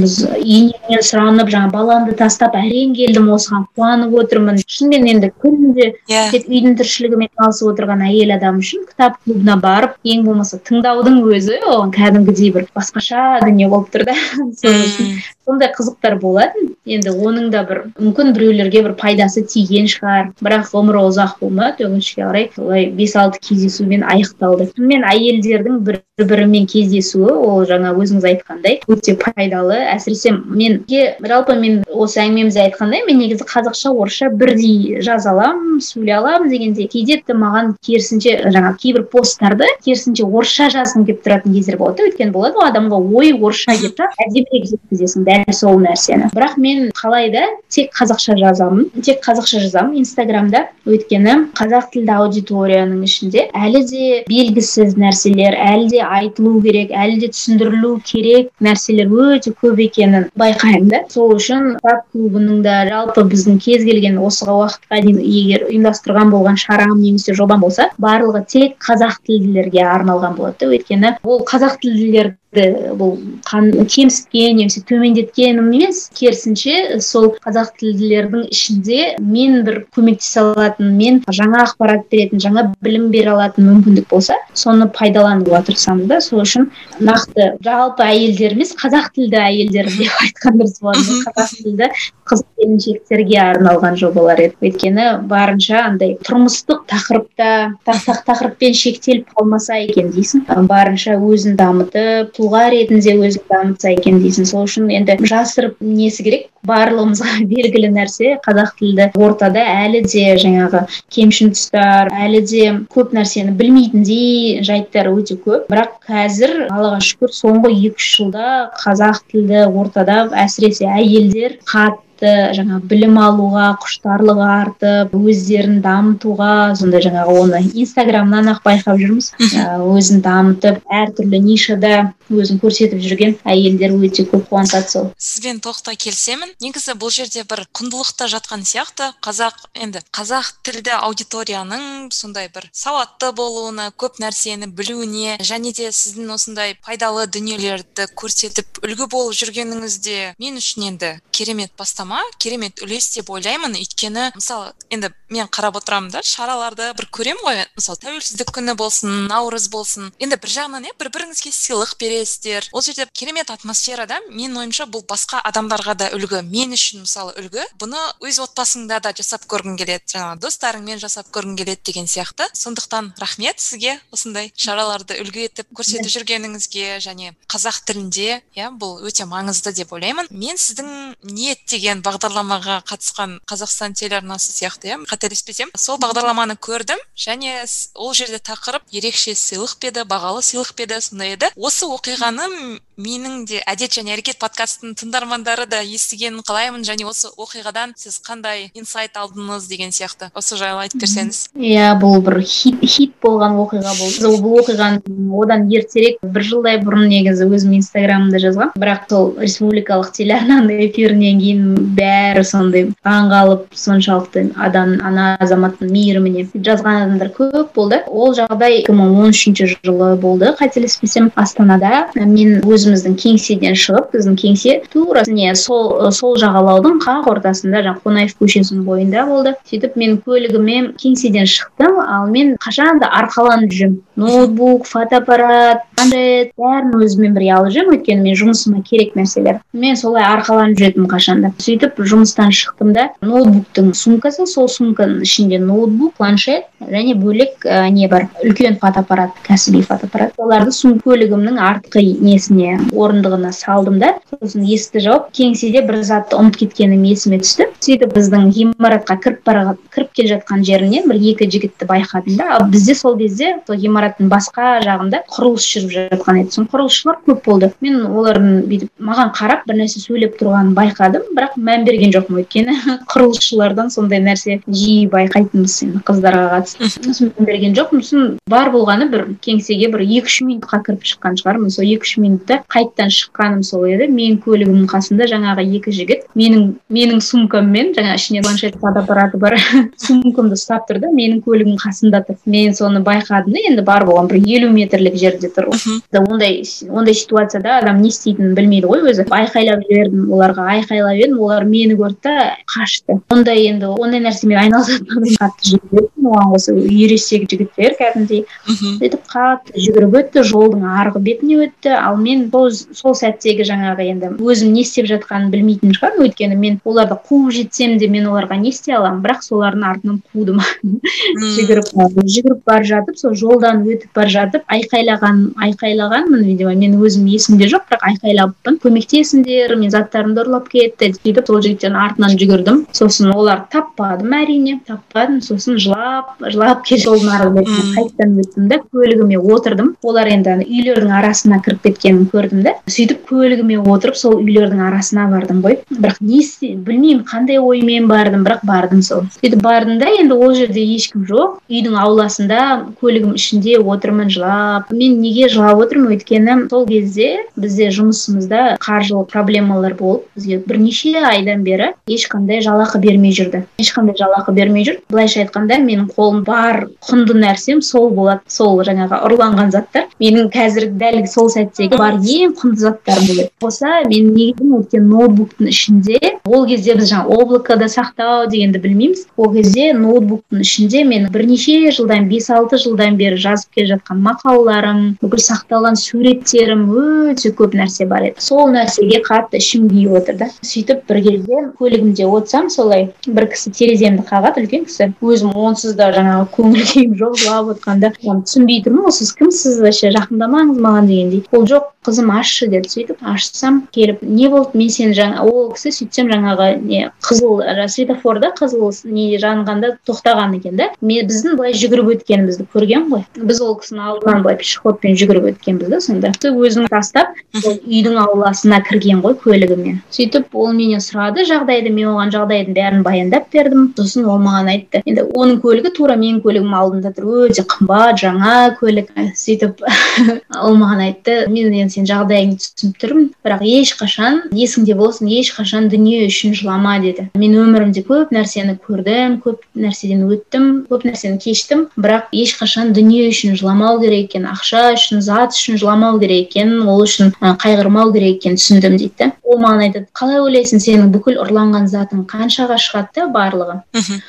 біз енемнен сұранып жаңа баламды тастап әрең келдім осыған қуанып отырмын шынымен енді күнде yeah. Иә. тек үйдің тіршілігімен айналысып отырған әйел адам үшін кітап клубына барып ең болмаса тыңдаудың өзі оған кәдімгідей бір басқаша дүние болып тұр да сол үшін сондай қызықтар болатын. Енді оның да бір мүмкін біреулерге бір пайдасы тиген шығар. Бірақ ғұмыры ұзақ болмады. Өкінішке қарай солай бес алты кездесумен аяқталды. Шынымен әйелдердің бір бірімен кездесуі ол жаңа өзіңіз айтқандай өте пайдалы. Әсіресе мен жалпы мен осы әңгімемізде айтқандай мен негізі қазақша орысша бірдей жаза аламын сөйлей аламын дегенде кейде тіпті маған керісінше жаңа кейбір посттарды керісінше орысша жазғым келіп тұратын кездер болады. Да өйткені болады ғой адамға ой орысша келіп тұрады. Әдемірек жеткізесің дәл сол нәрсені. Бірақ мен қалай да тек қазақша жазамын тек қазақша жазамын. Инстаграмда өйткені қазақ тілді аудиторияның ішінде әлі де белгісіз нәрселер әлі де айтылу керек әлі де түсіндірілу керек нәрселер өте көп екенін байқаймын да. Сол үшін кітап клубының да жалпы біздің кез келген осы уақытқа дейін егер ұйымдастырған болған шарам немесе жобам болса барлығы тек қазақ тілділерге арналған болады да. Өйткені ол қазақ тілділер бұл кемсіткен немесе төмендеткен емес керісінше сол қазақ тілділердің ішінде мен бір көмектесе алатын мен жаңа ақпарат беретін жаңа білім бере алатын мүмкіндік болса соны пайдалануға тырысамыз да. Сол үшін нақты жалпы әйелдер емес қазақ тілді әйелдер деп айтқан дұрыс болады қазақ тілді қыз келіншектерге арналған жобалар еді. Өйткені барынша андай тұрмыстық тақырыпта тақырыппен шектеліп қалмаса екен дейсің. Барынша өзін дамытып тұлға ретінде өзін дамытса екен дейсің. Сол үшін енді жасырып несі керек? Барлығымызға белгілі нәрсе қазақ тілді ортада әлі де жаңағы кемшін тұстар әлі де көп нәрсені білмейтіндей жайттар өте көп. Бірақ қазір аллаға шүкір соңғы екі үш жылда қазақ тілді ортада әсіресе әйелдер қатты жаңа білім алуға құштарлығы артып өздерін дамытуға сондай жаңағы оны инстаграмнан ақ байқап жүрміз. Өзін дамытып әртүрлі нишада өзін көрсетіп жүрген әйелдер өте көп қуантады сол. Сізбен толықтай келісемін. Негізі бұл жерде бір құндылықта жатқан сияқты. Қазақ енді қазақ тілді аудиторияның сондай бір сауатты болуына көп нәрсені білуіне және де сіздің осындай пайдалы дүниелерді көрсетіп үлгі болып жүргеніңіз де мен үшін енді керемет бастама керемет үлес деп ойлаймын. Өйткені мысалы енді мен қарап отырамын да шараларды бір көремін ғой. Мысалы тәуелсіздік күні болсын наурыз болсын. Енді бір жағынан иә бір біріңізге сыйлық бересіздер. Ол жерде керемет атмосфера да менің ойымша бұл басқа адамдарға да үлгі мен үшін мысалы үлгі. Бұны өз отбасыңда да жасап көргің келеді. Жаңағы достарыңмен жасап көргің келеді деген сияқты. Сондықтан рахмет сізге осындай шараларды үлгі етіп көрсетіп жүргеніңізге және қазақ тілінде иә бұл өте маңызды деп ойлаймын. Мен сіздің ниет деген бағдарламаға қатысқан қазақстан телеарнасы сияқты иә қателеспесем сол бағдарламаны көрдім және ол жерде тақырып ерекше сыйлық па еді бағалы сыйлық па еді сондай еді. Осы оқиғаны менің де әдет және әрекет подкастының тыңдармандары да естігенін қалаймын. Және осы оқиғадан сіз қандай инсайт алдыңыз деген сияқты. Осы жайлы айтып берсеңіз. Иә бұл бір хит хит болған оқиға болды. Бұл оқиғаны одан ертерек бір жылдай бұрын негізі өзім инстаграмымда жазғанмын бірақ сол республикалық телеарнаның эфирінен кейін бәрі сондай таңғалып соншалықты адам ана азаматтың мейіріміне жазған адамдар көп болды. Ол жағдай екі мың он үшінші жылы болды. Қателеспесем астанада. Мен өзім өзіміздің кеңседен шығып біздің кеңсе тура не сол сол жағалаудың қақ ортасында жаңағы қонаев көшесінің бойында болды. Сөйтіп мен көлігіммен кеңседен шықтым ал мен қашан да арқаланып жүремін ноутбук фотоаппарат планшет бәрін өзіммен бірге алып жүремін өйткені мен жұмысыма керек нәрселер. Мен солай арқаланып жүретінмін қашанда сөйтіп жұмыстан шықтым да ноутбуктың сумкасы сол сумканың ішінде ноутбук планшет және бөлек ә, не бар? Үлкен фотоаппарат кәсіби фотоаппарат. Соларды сум көлігімнің артқы несіне орындығына салдым да. Сосын есікті жауып кеңседе бір затты ұмытып кеткенім есіме түсті. Сөйтіп біздің ғимаратқа кіріп бара кіріп келе жатқан жерінен бір екі жігітті байқадым да. Ал бізде сол кезде сол ғимараттың басқа жағында құрылыс жүріп жатқан еді. Сосын құрылысшылар көп болды. Мен олардың бүйтіп маған қарап бір нәрсе сөйлеп тұрғанын байқадым. Бірақ мән берген жоқпын өйткені құрылысшылардан сондай нәрсе жиі байқайтынбыз енді қыздарға қатысты. Сосын мән берген жоқпын. Сосын бар болғаны бір кеңсеге бір екі үш минутқа кіріп шыққан шығармын. Сол екі үш минутта қайтадан шыққаным сол еді. Менің көлігімнің қасында жаңағы екі жігіт. Менің менің сумкаммен жаңа ішінде планшет фотоаппараты бар сумкамды ұстап тұр да менің көлігімнің қасында тұр. Мен соны байқадым да енді бар болған бір елу метрлік жерде тұр ғой. Ондай ондай ситуацияда адам не істейтінін білмейді ғой өзі. Айқайлап жібердім оларға айқайлап едім олар мені көрді да қашты. Ондай енді ондай нәрсемен айналысатын қатты жүгіреді оған қоса ересек жігіттер кәдімгідей сөйтіп қатты жүгіріп өтті жолдың арғы бетіне өтті. Ал мен сол, сол сәттегі жаңағы енді өзім не істеп жатқанын білмейтін шығармын. Өйткені мен оларды қуып жетсем де мен оларға не істей аламын? Бірақ солардың артынан қудым. Жүгіріп жүгіріп бара жатып сол жолдан өтіп бара жатып айқайлаған айқайлағанмын видимо мен өзім есімде жоқ бірақ айқайлаппын көмектесіңдер мен заттарымды ұрлап кетті сөйтіп сол жігіттердің артынан жүгірдім. Сосын оларды таппадым әрине таппадым. Сосын жылап жылап келе жолдың арғы бетіне қайтадан өттім да көлігіме отырдым. Олар енді үйлердің арасына кіріп кеткенін көрдім да сөйтіп көлігіме отырып сол үйлердің арасына бардым ғой. Бірақ не білмеймін қандай оймен бардым бірақ бардым сол. Сөйтіп бардым да енді ол жерде ешкім жоқ. Үйдің ауласында көлігім ішінде отырмын жылап. Мен неге жылап отырмын? Өйткені сол кезде бізде жұмысымызда қаржылық проблемалар болып бізге бірнеше айдан бері ешқандай жалақы бермей жүрді. Ешқандай жалақы бермей жүр былайша айтқанда менің қолым бар құнды нәрсем сол болады. Сол жаңағы ұрланған заттар. Менің қазір дәл сол сәттегі бар ең құнды заттарым болады қоса мен неге өйткені ноутбуктың ішінде ол кезде біз жаңағы облакода сақтау дегенді білмейміз. Ол кезде ноутбуктың ішінде мен бірнеше жылдан бес алты жылдан бері жазып келе жатқан мақалаларым бүкіл сақталған суреттерім өте көп нәрсе бар еді. Сол нәрсеге қатты ішім күйіп отыр да. Сөйтіп бір кезде көлігімде отырсам солай бір кісі тереземді қағады үлкен кісі. Өзім онсыз да жаңағы көңіл күйім жоқ жылап отқанда түсінбей тұрмын ғой сіз кімсіз вообще? Жақындамаңыз маған дегендей. Ол жоқ қызым ашшы деді сөйтіп ашсам келіп не болды мен сені жаңа ол кісі сөйтсем жаңағы не қызыл светофорда қызыл не жанғанда тоқтаған екен да. Мен біздің былай жүгіріп өткенімізді көрген ғой. Біз ол кісінің алдынан былай пешеходпен жүгіріп өткенбіз да сонда. Өзін тастап үйдің ауласына кірген ғой көлігімен. Сөйтіп ол менен сұрады жағдайды мен оған жағдайдың бәрін баяндап бердім. Сосын ол маған айтты. Енді оның көлігі тура менің көлігімнің алдында тұр. Өте қымбат жаңа көлік. Сөйтіп ол маған айтты мен енді сенің жағдайыңды түсініп тұрмын. бірақ ешқашан есіңде болсын ешқашан дүние үшін жылама деді. Мен өмірімде көп нәрсені көрдім көп нәрседен өттім көп нәрсені кештім. Бірақ ешқашан дүние үшін жыламау керек екенін ақша үшін зат үшін жыламау керек екенін ол үшін қайғырмау керек екенін түсіндім дейді. Ол маған айтады қалай ойлайсың сенің бүкіл ұрланған затың қаншаға шығады да барлығы?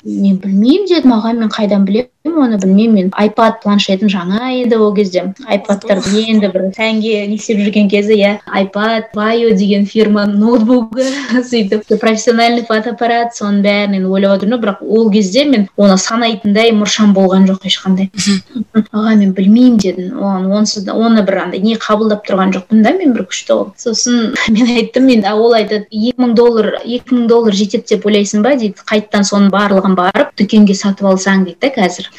Мен білмеймін дедім аға мен қайдан білемін оны білмеймін. Мен айпад планшетім жаңа еді ол кезде. Айпадтарды енді бір сәнге не істеп жүрген кезі иә айпад байо деген фирманың ноутбугі сөйтіп профессиональный фотоаппарат соның бәрін енді ойлап отырмын. Бірақ ол кезде мен оны санайтындай мұршам болған жоқ ешқандай. Аға мен білмеймін дедім. Оған онсыз да оны бір андай не қабылдап тұрған жоқпын да мен бір күшті қылып сосын мен айттым енді ол айтады екі мың доллар екі мың доллар жетеді деп ойлайсың ба? дейді. Қайтадан соның барлығын барып дүкенге сатып алсаң дейді да қазір.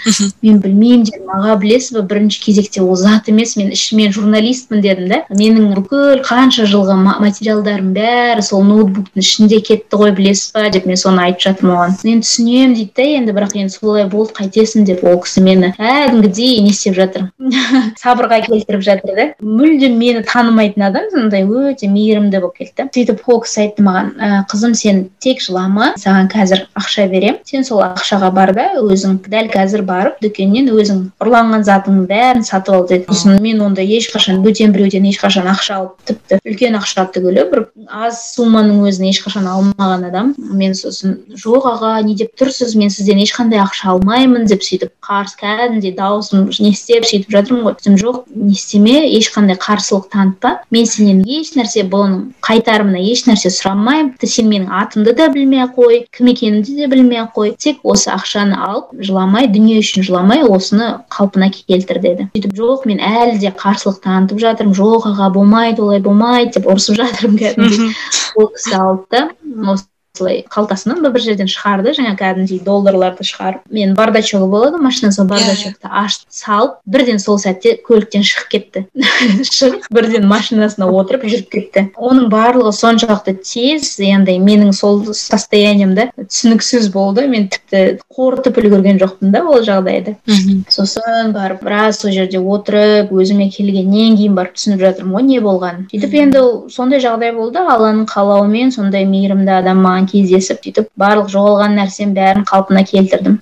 Мен білмеймін дедім. Аға білесіз ба бірінші кезекте ол зат емес мен ішімен журналистпін дедім да. Менің бүкіл қанша жылғы материалдарым бәрі сол ноутбуктың ішінде кетті ғой білесіз ба деп мен соны айтып жатырмын оған. Мен түсінемін дейді да енді бірақ енді солай болды қайтесің деп ол кісі мені кәдімгідей не істеп жатыр. Сабырға келтіріп жатыр да. Мүлдем мені танымайтын адам сондай өте мейірімді болып кетті. Сөйтіп ол кісі айтты маған ә, қызым сен тек жылама саған қазір ақша беремін сен сол ақшаға бар да өзің дәл қазір барып дүкеннен өзің ұрланған затыңның бәрін сатып ал деді. Сосын мен онда ешқашан бөтен біреуден ешқашан ешқашан ақша алып тіпті үлкен ақша түгілі бір аз сумманың өзін ешқашан алмаған адам мен сосын жоқ аға не деп тұрсыз мен сізден ешқандай ақша алмаймын деп сөйтіп қарсы кәдімгідей дауысым не істеп сөйтіп жатырмын ғой. Сосын жоқ не істеме ешқандай қарсылық танытпа. Мен сенен еш нәрсе бұның қайтарымына еш нәрсе сұрамаймын сен менің атымды да білмей ақ қой кім екенімді де білмей ақ қой. Тек осы ақшаны алып жыламай дүние үшін жыламай осыны қалпына келтір деді. Сөйтіп жоқ мен әлі де қарсылық танытып жатырмын. Жоқ аға болмайды олай болмайды деп ұрысып жатырмын кәдімгідей. Ол кісі алды. да осылай қалтасынан бір жерден шығарды жаңа кәдімгідей долларларды шығарып мен бардачогы болады ғой машина сол бардачокты ашып салып бірден сол сәтте көліктен шығып кетті. Шығып бірден машинасына отырып жүріп кетті. Оның барлығы соншалықты тез андай менің сол состояниемда түсініксіз болды. Мен тіпті қорытып үлгерген жоқпын да ол жағдайды. Сосын барып біраз сол жерде отырып өзіме келгеннен кейін барып түсініп жатырмын ғой не болғанын. сөйтіп енді сондай жағдай болды. Алланың қалауымен сондай мейірімді адам кездесіп сөйтіп барлық жоғалған нәрсенің бәрін қалпына келтірдім.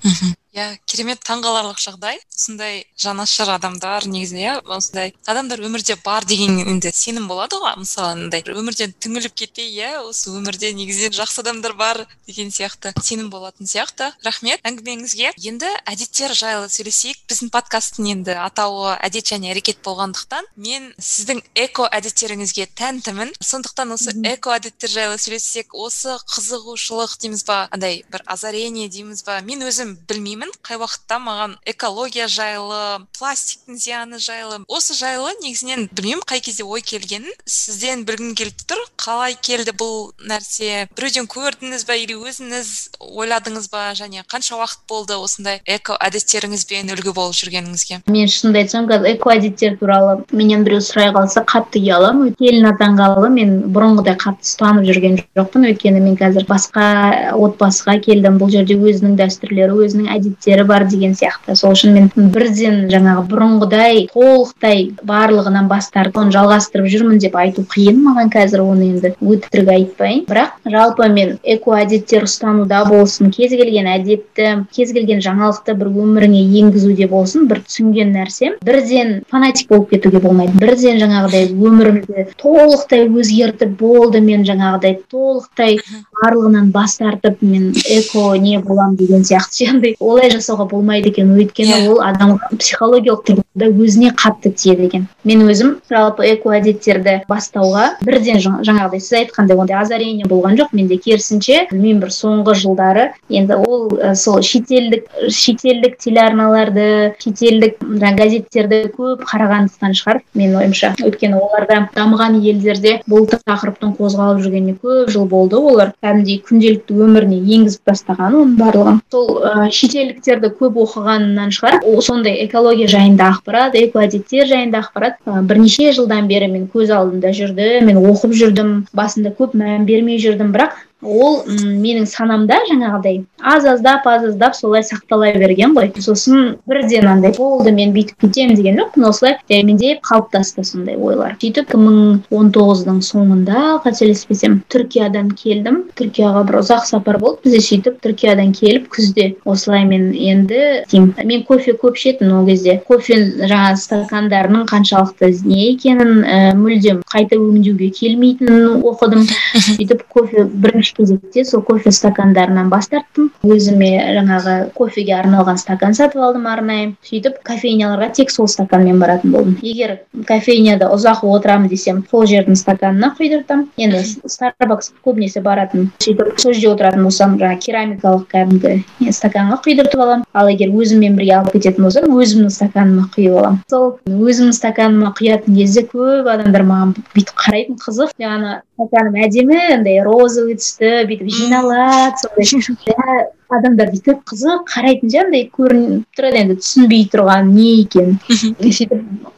Иә керемет таңғаларлық жағдай. Осындай жанашыр адамдар негізінде иә осындай адамдар өмірде бар деген енді сенім болады ғой мысалы андай өмірден түңіліп кетпей иә осы өмірде негізінен жақсы адамдар бар деген сияқты сенім болатын сияқты. Рахмет әңгімеңізге. Енді әдеттер жайлы сөйлесейік. Біздің подкасттың енді атауы әдет және әрекет болғандықтан мен сіздің эко әдеттеріңізге тәнтімін. Сондықтан осы эко әдеттер жайлы сөйлессек осы қызығушылық дейміз ба андай бір озарение дейміз ба мен өзім білмеймін. Қай уақытта маған экология жайлы пластиктің зияны жайлы. Осы жайлы негізінен білмеймін қай кезде ой келгенін. Сізден білгім келіп тұр. Қалай келді бұл нәрсе? Біреуден көрдіңіз ба или өзіңіз ойладыңыз ба? Және қанша уақыт болды осындай эко әдеттеріңізбен үлгі болып жүргеніңізге? Мен шынымды айтсам қазір эко әдеттер туралы менен біреу сұрай қалса қатты ұяламын келін атанғалы мен бұрынғыдай қатты ұстанып жүрген жоқпын. Өйткені мен қазір басқа отбасыға келдім. Бұл жерде өзінің дәстүрлері өзінің әдеттері бар деген сияқты. Сол үшін мен бірден жаңағы бұрынғыдай толықтай барлығынан бас тартып оны жалғастырып жүрмін деп айту қиын маған қазір оны енді өтірік айтпайын. Бірақ жалпы мен эко әдеттер ұстануда болсын кез келген әдетті кез келген жаңалықты бір өміріңе енгізуде болсын бір түсінген нәрсем бірден фанатик болып кетуге болмайды. Бірден жаңағыдай өмірімді толықтай өзгертіп болды мен жаңағыдай толықтай барлығынан бас тартып мен эко не боламын деген сияқты. Андай олай жасауға болмайды екен өйткені yeah. ол адамға психологиялық тұрғыда өзіне қатты тиеді екен мен өзім жалпы эко әдеттерді бастауға бірден жаңағыдай сіз айтқандай ондай озарение болған жоқ. Менде керісінше білмеймін бір соңғы жылдары енді ол ә, сол шетелдік шетелдік телеарналарды шетелдік газеттерді көп қарағандықтан шығар. Менің ойымша өйткені оларда дамыған елдерде бұл тақырыптың қозғалып жүргеніне көп жыл болды. Олар кәдімгідей күнделікті өміріне енгізіп тастаған оның барлығын. Сол ә, шетелдіктерді көп оқығанынан шығар. Сондай экология жайында ақпарат эко әдеттер жайында ақпарат. Ә, бірнеше жылдан бері мен көз алдымда жүрді мен оқып жүрдім басында көп мән бермей жүрдім. Бірақ ол менің санамда жаңағыдай. Аз аздап аз аздап солай сақтала берген ғой. Сосын бірден андай болды мен бүйтіп кетемін деген жоқпын. Осылай жаймендеп қалыптасты сондай ойлар. Сөйтіп екі мың он тоғыздың соңында қателеспесем түркиядан келдім. Түркияға бір ұзақ сапар болды. Бізде сөйтіп түркиядан келіп күзде осылай мен енді мен кофе көп ішетінмін ол кезде. Кофе жаңағы стакандарының қаншалықты не екенін ә, мүлдем қайта өңдеуге келмейтінін оқыдым. Сөйтіп кофе бірінші кезекте сол кофе стакандарынан бас тарттым. Өзіме жаңағы кофеге арналған стакан сатып алдым арнайы. Сөйтіп кофейняларға тек сол стаканмен баратын болдым. Егер кофейняда ұзақ отырамын десем сол жердің стаканына құйдыртамын енді старбакс көбінесе баратын. Сөйтіп сол жерде отыратын болсам жаңағы керамикалық кәдімгі стаканға құйдыртып аламын. Ал егер өзіммен бірге алып кететін болсам өзімнің стаканыма құйып аламын. Сол өзімнің стаканыма құятын кезде көп адамдар маған бүйтіп қарайтын қызық. Ана стаканым әдемі андай розовый түсті бүйтіп жиналады сондай. Адамдар бүйтіп қызық қарайтын ше андай көрініп тұрады енді түсінбей тұрған не екенін сөйтіп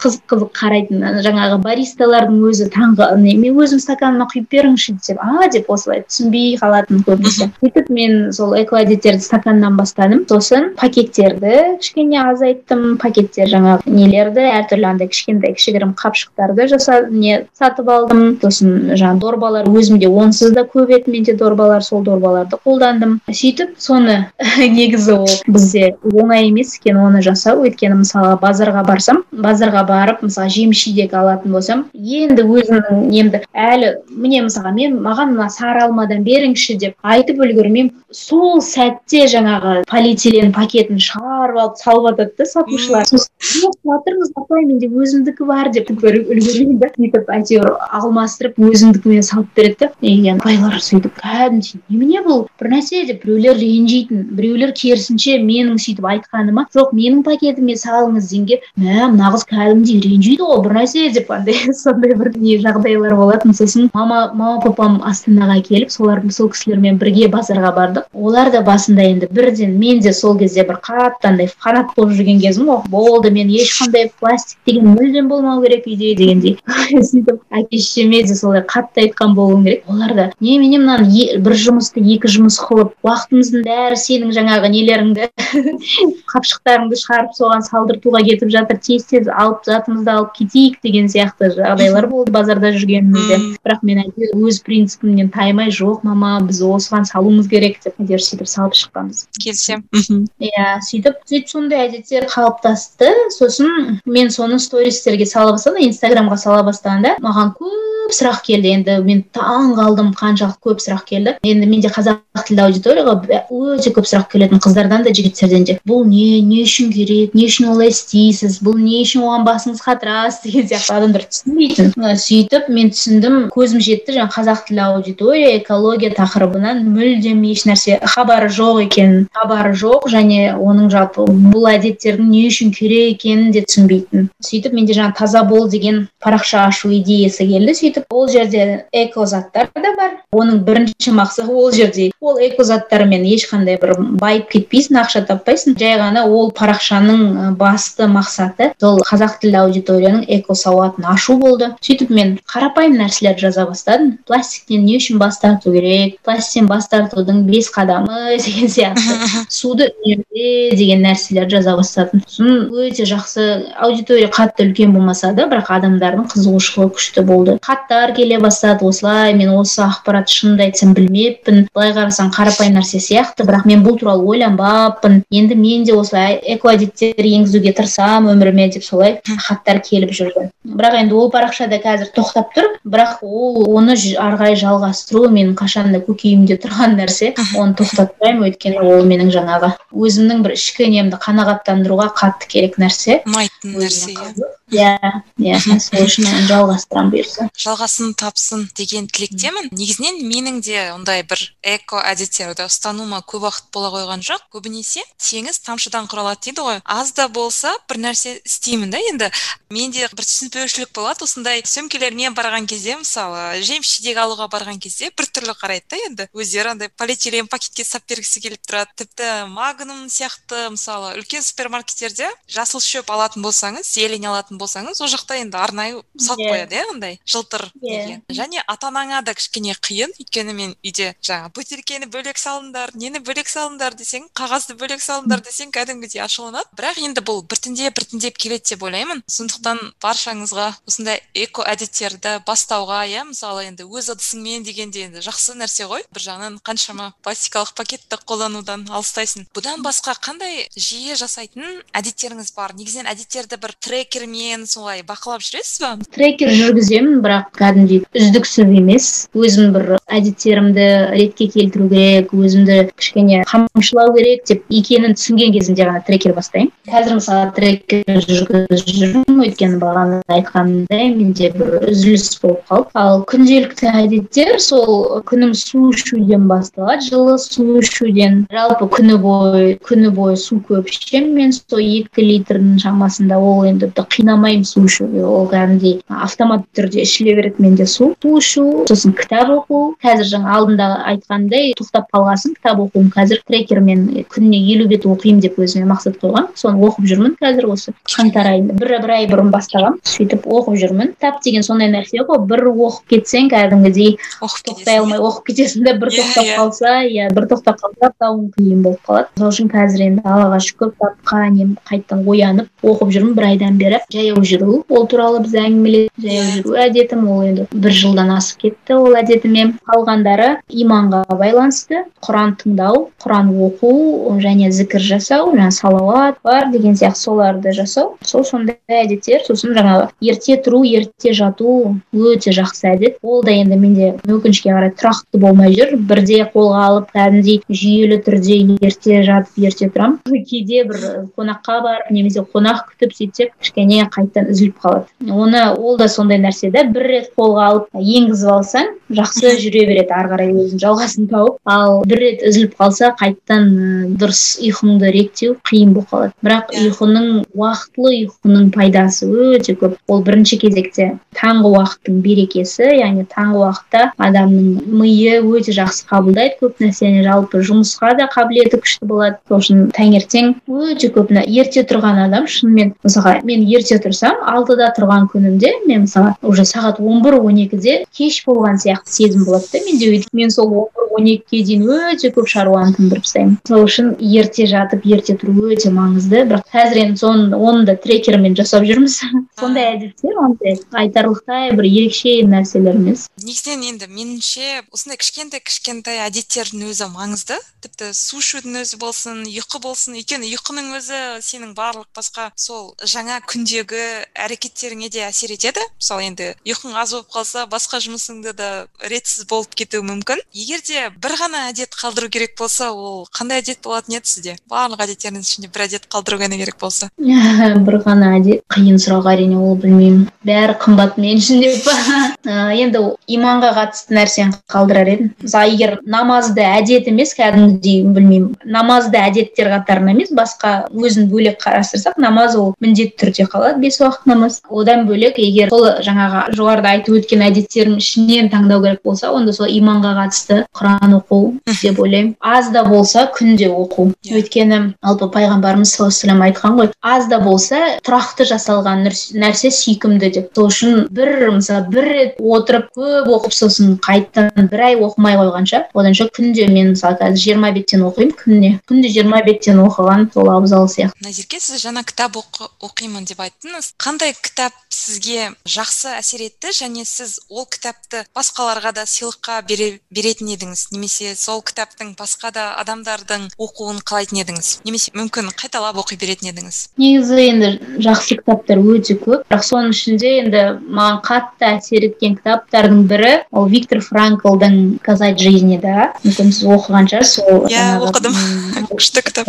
қызық қызық қарайтын жаңағы баристалардың өзі таңғы мен өзім стаканыма құйып беріңізші десем а деп осылай түсінбей қалатын көбінесе сөйтіп мен сол эко әдеттерді стаканнан бастадым. Сосын пакеттерді кішкене азайттым. Пакеттер жаңағы нелерді әртүрлі андай кішкентай кішігірім қапшықтарды жаса не сатып алдым. Сосын жаңағы дорбалар өзімде онсыз да көп еді менде дорбалар сол дорбаларды қолдандым. Сөйтіп соны негізі ол бізде оңай емес екен оны жасау. Өйткені мысалға базарға барсам базарға барып мысалы жеміс жидек алатын болсам енді өзімнің немді әлі міне мысалға мен маған мына сары алмадан беріңізші деп айтып үлгермеймін сол сәтте жаңағы полиэтилен пакетін шығарып алып салып жатады да сатушылар. Жатырмыз апай менде өзімдікі бар деп үлгермеймін да сөйтіп әйтеуір алмастырып өзімдікімен салып береді да. И апайлар сөйтіп кәдімгідей немене бұл? Бір нәрсе деп біреулер ренжитін біреулер керісінше менің сөйтіп айтқаныма жоқ менің пакетіме салыңыз дегенге мә мына қыз кәдімгідей ренжиді ғой бір нәрсе деп андай сондай бір не жағдайлар болатын. Сосын мама мама папам астанаға келіп солар сол кісілермен бірге базарға бардық. Олар да басында енді бірден мен де сол кезде бір қатты андай фанат болып жүрген кезім ғой. Болды мен ешқандай пластик деген мүлдем болмау керек үйде дегендей. Сөйтіп әке шешеме де солай қатты айтқан болуым керек. Олар да немене мынаны бір жұмысты екі жұмыс қылып уақытымыздың бәрі сенің жаңағы нелеріңді қапшықтарыңды шығарып соған салдыртуға кетіп жатыр тез тез алып затымызды алып кетейік деген сияқты жағдайлар болды базарда жүргенімізде. Бірақ мен әйтеуір өз принципімнен таймай жоқ мама біз осыған салуымыз керек деп әйтеуір сөйтіп салып шыққанбыз. Келісемін иә сөйтіп сөйтіп сондай әдеттер қалыптасты. Сосын мен соны стористерге сала бастадым инстаграмға сала бастағанда маған көп сұрақ келді. Енді мен таң қалдым қаншалықты көп сұрақ келді. Енді менде қазақ тілді аудиторияға өте көп сұрақ келетін қыздардан да жігіттерден де бұл не не үшін керек не үшін олай істейсіз бұл не үшін оған басыңыз қатырасыз? деген сияқты адамдар түсінбейтін. Сөйтіп мен түсіндім көзім жетті жаңағы қазақ тілді аудитория экология тақырыбынан мүлдем ешнәрсе хабары жоқ екенін хабары жоқ және оның жалпы бұл әдеттердің не үшін керек екенін де түсінбейтін. Сөйтіп менде жаңағы таза бол деген парақша ашу идеясы келді. Сөйтіп ол жерде эко заттар да бар. Оның бірінші мақсаты ол жерде. Ол эко заттармен ешқандай бір байып кетпейсің ақша таппайсың. Жай ғана ол парақшаның басты мақсаты сол қазақ тілді аудиторияның эко сауатын ашу болды. Сөйтіп мен қарапайым нәрселерді жаза бастадым. Пластиктен не үшін бас тарту керек? Пластиктен бас тартудың бес қадамы деген сияқты. Суды үнемде деген нәрселерді жаза бастадым. Сосын өте жақсы аудитория қатты үлкен болмаса да бірақ адамдардың қызығушылығы күшті болды. Хаттар келе бастады. Осылай мен осы ақпаратты шынымды айтсам білмеппін. Былай қарасаң қарапайым нәрсе сияқты. Бірақ мен бұл туралы ойланбаппын. Енді мен де осылай экоәдеттер енгізуге тырысамын өміріме деп солай хаттар келіп жүрді. Бірақ енді ол парақшада қазір тоқтап тұр. Бірақ ол оны ары қарай жалғастыру менің қашан да көкейімде тұрған нәрсе оны тоқтатпаймын. Өйткені ол менің жаңағы өзімнің бір ішкі немді қанағаттандыруға қатты керек нәрсе. Ұнайтын нәрсе иә. иә сол үшін жалғастырамын бұйырса. Жалғасын тапсын деген тілектемін. Негізінен менің де ондай бір эко әдеттерді ұстануыма көп уақыт бола қойған жоқ. Көбінесе теңіз тамшыдан құралады дейді ғой. аз да болса бір нәрсе істеймін да енді. Менде бір түсініспеушілік болады. Осындай сөмкелермен барған кезде мысалы жеміс жидек алуға барған кезде біртүрлі қарайды да енді. Өздері андай полиэтилен пакетке салып бергісі келіп тұрады. Тіпті магнум сияқты мысалы үлкен супермаркеттерде жасыл шөп алатын болсаңыз зелень алатын болсаңыз ол жақта енді арнайы салып қояды иә андай жылтыр неге және ата анаңа да кішкене қиын. Өйткені мен үйде жаңағы бөтелкені бөлек салыңдар нені бөлек салыңдар десең қағазды бөлек салыңдар десең кәдімгідей ашуланады. Бірақ енді бұл біртіндеп біртіндеп келеді деп ойлаймын. Сондықтан баршаңызға осындай эко әдеттерді бастауға иә мысалы енді өз ыдысыңмен дегенде енді жақсы нәрсе ғой. Бір жағынан қаншама пластикалық пакетті қолданудан алыстайсың. Бұдан басқа қандай жиі жасайтын әдеттеріңіз бар? Негізінен әдеттерді бір трекермен солай бақылап жүресіз ба? Трекер жүргіземін бірақ кәдімгідей үздіксіз емес. Өзім бір әдеттерімді ретке келтіру керек өзімді кішкене қамшылау керек деп екенін түсінген кезімде ғана трекер бастаймын. Қазір мысалы трекер жүргізіп жүрмін өйткені бағана айтқанымдай менде бір үзіліс болып қалды ал күнделікті әдеттер сол күнім су ішуден басталады жылы су ішуден. Жалпы күні бойы күні бойы су көп ішемін мен сол екі литрдің шамасында ол енді қинамаймын су ішуге ол кәдімгідей автоматты түрде ішіле береді менде су су ішу сосын кітап оқу. Қазір жаңа алдында айтқандай тоқтап қалғасын кітап оқуым қазір трекермен күніне елу бет оқимын деп өзіме мақсат қойғанмын соны оқып жүрмін қазір осы қаңтар айында. Бір бір ай бұрын бастағанмын сөйтіп оқып жүрмін. Кітап деген сондай нәрсе ғой бір оқып кетсең кәдімгідей тоқтай алмай оқып кетесің да бір тоқтап қалса иә бір тоқтап қалса тауың қиын болып қалады. Сол үшін қазір енді аллаға шүкір кітапқа нем қайтадан оянып оқып жүрмін бір айдан бері. Жаяу жүру ол туралы біз әңгімеледік жаяу жүру әдетім ол енді бір жылдан асып кетті ол әдетіме қалғандары иманға байланысты құран тыңдау құран оқу және зікір жасау жаңағы салауат бар деген сияқты соларды жасау. Сол сондай әдеттер сосын жаңағы ерте тұру ерте жату өте жақсы әдет. Ол да енді менде өкінішке қарай тұрақты болмай жүр. Бірде қолға алып кәдімгідей жүйелі түрде ерте жатып ерте тұрамын. Кейде бір қонаққа барып немесе қонақ күтіп сөйтсек кішкене қайтадан үзіліп қалады. Оны ол да сондай нәрсе да бір рет қолға алып енгізіп алсаң жақсы жүре береді ары қарай өзінің жалғасын тауып. Ал бір рет үзіліп қалса қайтадан дұрыс ұйқыңды реттеу қиын болып қалады. Бірақ иә. ұйқының уақытлы ұйқының пайдасы өте көп. Ол бірінші кезекте таңғы уақыттың берекесі яғни таңғы уақытта адамның миы өте жақсы қабылдайды. Көп нәрсені жалпы жұмысқа да қабілеті күшті болады. Сол үшін таңертең өте көп ерте тұрған адам шынымен мысалға мен ерте тұрсам алтыда тұрған күнімде мен мысалға уже сағат он бір он екіде кеш болған сияқты сезім болады да менде мен сол он бір он екіге дейін өте көп шаруаны тындырып тастаймын. Сол үшін ерте жатып ерте тұру өте маңызды. Бірақ қазір енді соны оны да трекермен жасап жүрміз. Сондай әдеттер ондай айтарлықтай бір ерекше нәрселер емес. Негізінен енді меніңше осындай кішкентай кішкентай әдеттердің өзі маңызды. Тіпті су ішудің өзі болсын ұйқы болсын өйткені ұйқының өзі сенің барлық басқа сол жаңа күндегі әрекеттеріңе де әсер етеді. Мысалы енді ұйқың аз болып қалса басқа жұмысыңды да ретсіз болып кетуі мүмкін. Егер де бір ғана әдет қалдыру керек болса ол қандай әдет болатын еді сізде? Барлық әдеттеріңіз ішінде бір әдет қалдыру ғана керек болса? Бір ғана әдет қиын сұрақ әрине ол білмеймін. Бәрі қымбат мен үшін деп па? Енді иманға қатысты нәрсені қалдырар едім. Мысалы егер намазды әдет емес кәдімгідей білмеймін. Намазды әдеттер қатарына емес басқа өзін бөлек қарастырсақ намаз ол міндетті түрде қалады бес уақыт намаз. Одан бөлек егер сол жаңағы жоғарыда айтып өткен әдеттердің ішінен таңдау керек болса онда сол иманға қатысты құран оқу деп ойлаймын. аз да болса күнде оқу. Өйткені алпа пайғамбарымыз саллаллаху айтқан ғой аз да болса тұрақты жасалған нәрсе сүйкімді деп. Сол үшін бір мысалы бір рет отырып көп оқып сосын қайтадан бір ай оқымай қойғанша оданша күнде мен мысалы қазір жиырма беттен оқимын күніне күнде жиырма беттен оқыған сол абзал сияқты. Назерке сіз жаңа кітап оқимын деп айттыңыз. Қандай кітап сізге жақсы әсер етті? Және сіз ол кітапты басқаларға да сыйлыққа бере беретін едіңіз. Немесе сол кітаптың басқа да адамдардың оқуын қалайтын едіңіз. Немесе мүмкін қайталап оқи беретін едіңіз. Негізі енді жақсы кітаптар өте көп. Бірақ соның ішінде енді маған қатты әсер еткен кітаптардың бірі ол виктор франклдың сказать жизни да? Мүмкін сіз оқыған шығарсыз сол иә оқыдым. Күшті кітап.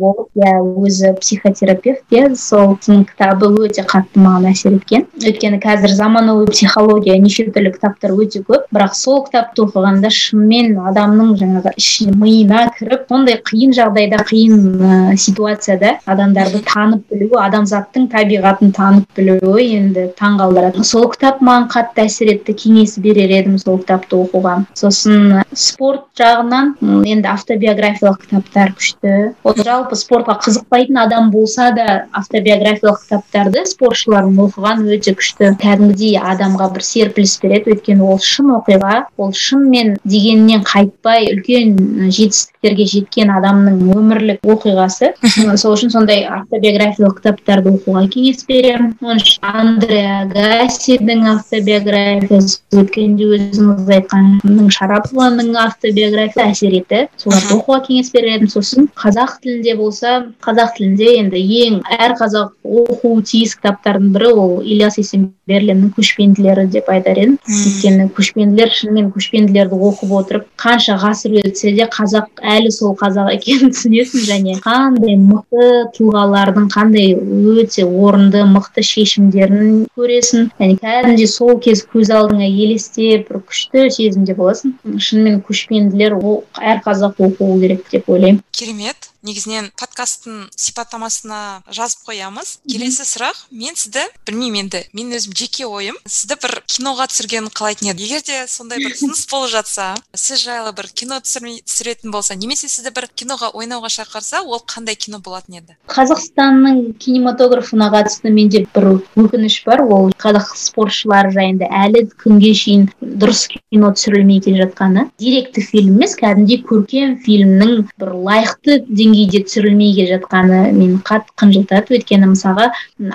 болып иә өзі психотерапевт иә сол кітабы өте қатты маған әсер еткен. Өйткені қазір заманауи психология неше түрлі кітаптар өте көп. Бірақ сол кітапты оқығанда шынымен адамның жаңағы ішіне миына кіріп сондай қиын жағдайда қиын ә, ситуацияда адамдарды танып білуі адамзаттың табиғатын танып білуі енді таңғалдырады. Сол кітап маған қатты әсер етті кеңес берер едім сол кітапты оқуға. Сосын спорт жағынан енді автобиографиялық кітаптар күшті. Ол жалпы спортқа қызықпайтын адам болса да автобиографиялық кітаптарды спортшылардың оқыған өте күшті. Кәдімгідей адамға бір серпіліс береді. Өйткені ол шын оқиға ол шынымен дегеннен қайтпай үлкен жетістіктерге жеткен адамның өмірлік оқиғасы. Сол үшін сондай автобиографиялық кітаптарды оқуға кеңес беремін. Оның ішінде андреа гассидің автобиографиясы өткенде өзіңіз айтқан шарапованың автобиографиясы әсер етті. Соларды оқуға кеңес берер едім. Сосын қазақ тілінде болса қазақ тілінде енді ең әр қазақ оқуы тиіс кітаптардың бірі ол ильяс есенберлиннің көшпенділері деп айтар едім. Өйткені көшпенділер шынымен көшпенділерді оқып отырып қанша ғасыр өтсе де қазақ әлі сол қазақ екенін түсінесің және қандай мықты тұлғалардың қандай өте орынды мықты шешімдерін көресің. Және кәдімгідей сол кез көз алдыңа елестеп бір күшті сезімде боласың. Шынымен көшпенділер әр қазақ оқуы керек деп ойлаймын. Керемет. Негізінен подкасттың сипаттамасына жазып қоямыз. Келесі сұрақ мен сізді білмеймін енді менің өзім жеке ойым сізді бір киноға түсіргенін қалайтын едім. Егер де сондай бір ұсыныс болып жатса сіз жайлы бір кино түсіретін болса немесе сізді бір киноға ойнауға шақырса ол қандай кино болатын еді? Қазақстанның кинематографына қатысты менде бір өкініш бар. Ол қазақ спортшылары жайында әлі күнге шейін дұрыс кино түсірілмей келе жатқаны. Деректі фильм емес кәдімгідей көркем фильмнің бір лайықты деңгей деңгейде түсірілмей келе жатқаны мені қатты қынжылтады. Өйткені мысалға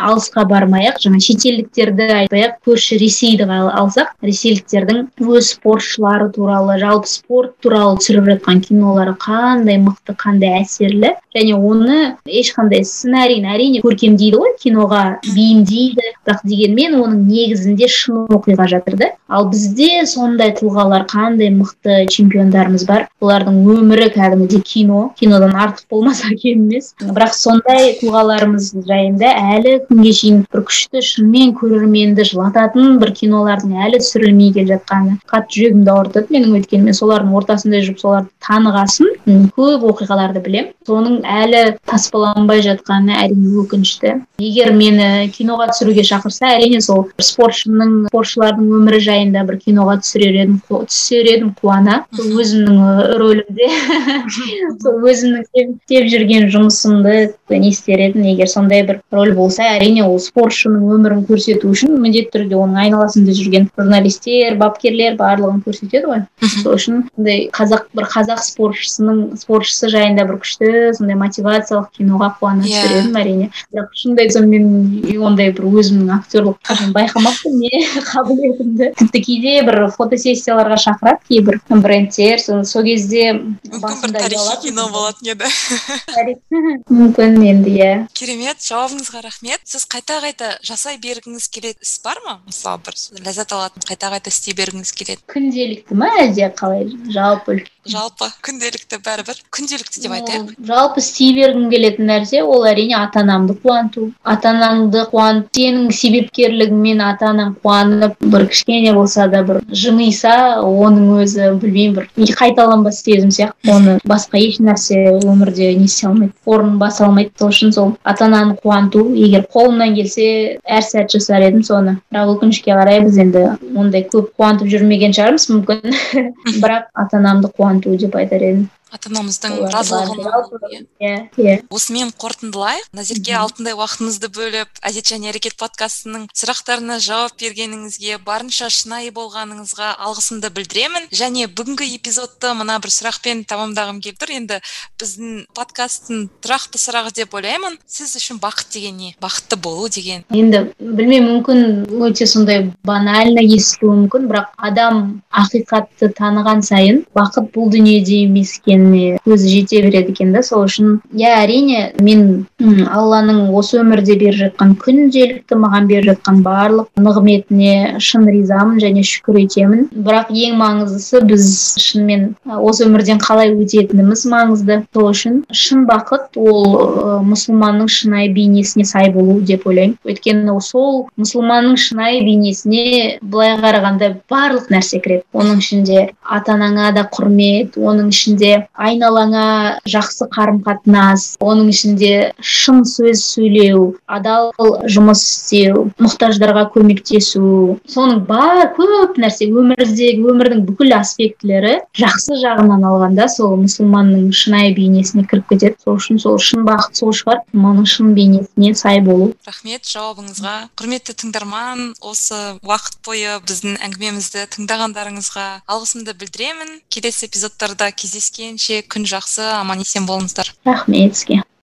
алысқа бармай ақ жаңа шетелдіктерді айтпай ақ көрші ресейді алсақ ресейліктердің өз спортшылары туралы жалпы спорт туралы түсіріп жатқан кинолары қандай мықты қандай әсерлі. Және оны ешқандай сценарийін әрине көркемдейді ғой киноға бейімдейді бірақ дегенмен оның негізінде шын оқиға жатыр да. Ал бізде сондай тұлғалар қандай мықты чемпиондарымыз бар? Олардың өмірі кәдімгідей кино. Кинодан артық болмаса кем емес бірақ сондай тұлғаларымыз жайында әлі күнге шейін бір күшті шынымен көрерменді жылататын бір кинолардың әлі түсірілмей келе жатқаны қатты жүрегімді ауыртады. Менің өйткені мен солардың ортасында жүріп соларды танығасын көп оқиғаларды білемін. Соның әлі таспаланбай жатқаны әрине өкінішті. Егер мені киноға түсіруге шақырса әрине сол спортшының спортшылардың өмірі жайында бір киноға түсірер едім түсер едім қуана. Өзімнің рөлімде. Сол өзімнің істеп жүрген жұмысымды не істер едім? егер сондай бір роль болса әрине ол спортшының өмірін көрсету үшін міндетті түрде оның айналасында жүрген журналистер бапкерлер барлығын көрсетеді ғой. Сол үшін сондай қазақ бір қазақ спортшысының спортшысы жайында бір күшті сондай мотивациялық киноға қуана yeah. түсер едім әрине. Бірақ шынымды айтсам мен ондай бір өзімнің актерлық байқамаппын не қабілетімді. Тіпті кейде бір фотосессияларға шақырады кейбір брендтер. Сол кезде мүмкін бір тарихи кино болатын еді. Мүмкін енді иә. Керемет жауабыңызға рахмет. Сіз қайта қайта жасай бергіңіз келетін іс бар ма? Мысалы бір ләззат алатын қайта қайта істей бергіңіз келеді. Күнделікті ма әлде қалай? Жалпы жалпы күнделікті бәрібір. Күнделікті деп айтайық жалпы істей бергім келетін нәрсе ол әрине ата анамды қуанту. Ата анаңды қуанып сенің себепкерлігіңмен ата анаң қуанып бір кішкене болса да бір жымиса оның өзі білмеймін бір қайталанбас сезім сияқты. Оны басқа еш нәрсе өмірде не істей алмайды орнын баса алмайды сол үшін сол ата ананы қуанту егер қолымнан келсе әр сәт жасар едім соны. Бірақ өкінішке қарай біз енді ондай көп қуантып жүрмеген шығармыз мүмкін. Бірақ ата анамды қуанту деп айтар едім. Ата анамыздың разылығын иә. иә осымен қорытындылайық назерке алтындай уақытыңызды бөліп әдет және әрекет подкастының сұрақтарына жауап бергеніңізге барынша шынайы болғаныңызға алғысымды білдіремін. Және бүгінгі эпизодты мына бір сұрақпен тамамдағым келіп тұр. Енді біздің подкасттың тұрақты сұрағы деп ойлаймын. Сіз үшін бақыт деген не? Бақытты болу деген. Енді білмеймін мүмкін өте сондай банально естілуі мүмкін. Бірақ адам ақиқатты таныған сайын бақыт бұл дүниеде емес екен. Көзі жете береді екен да сол үшін. Иә әрине мен алланың осы өмірде беріп жатқан күнделікті маған беріп жатқан барлық нығметіне шын ризамын және шүкір етемін. Бірақ ең маңыздысы біз шынымен осы өмірден қалай өтетініміз маңызды. Сол үшін шын бақыт ол ә, мұсылманның шынайы бейнесіне сай болу деп ойлаймын. Өйткені сол мұсылманның шынайы бейнесіне былай қарағанда барлық нәрсе кіреді. Оның ішінде ата анаңа да құрмет оның ішінде айналаңа жақсы қарым қатынас оның ішінде шын сөз сөйлеу адал жұмыс істеу мұқтаждарға көмектесу. Соның бар көп нәрсе. Өмірдегі өмірдің бүкіл аспектілері жақсы жағынан алғанда сол мұсылманның шынайы бейнесіне кіріп кетеді. Сол үшін сол шын бақыт сол шығар. Мұсылманның шын бейнесіне сай болу. Рахмет жауабыңызға. Құрметті тыңдарман осы уақыт бойы біздің әңгімемізді тыңдағандарыңызға алғысымды білдіремін. Келесі эпизодтарда кездескен күн жақсы аман есен болыңыздар. Рахмет сізге.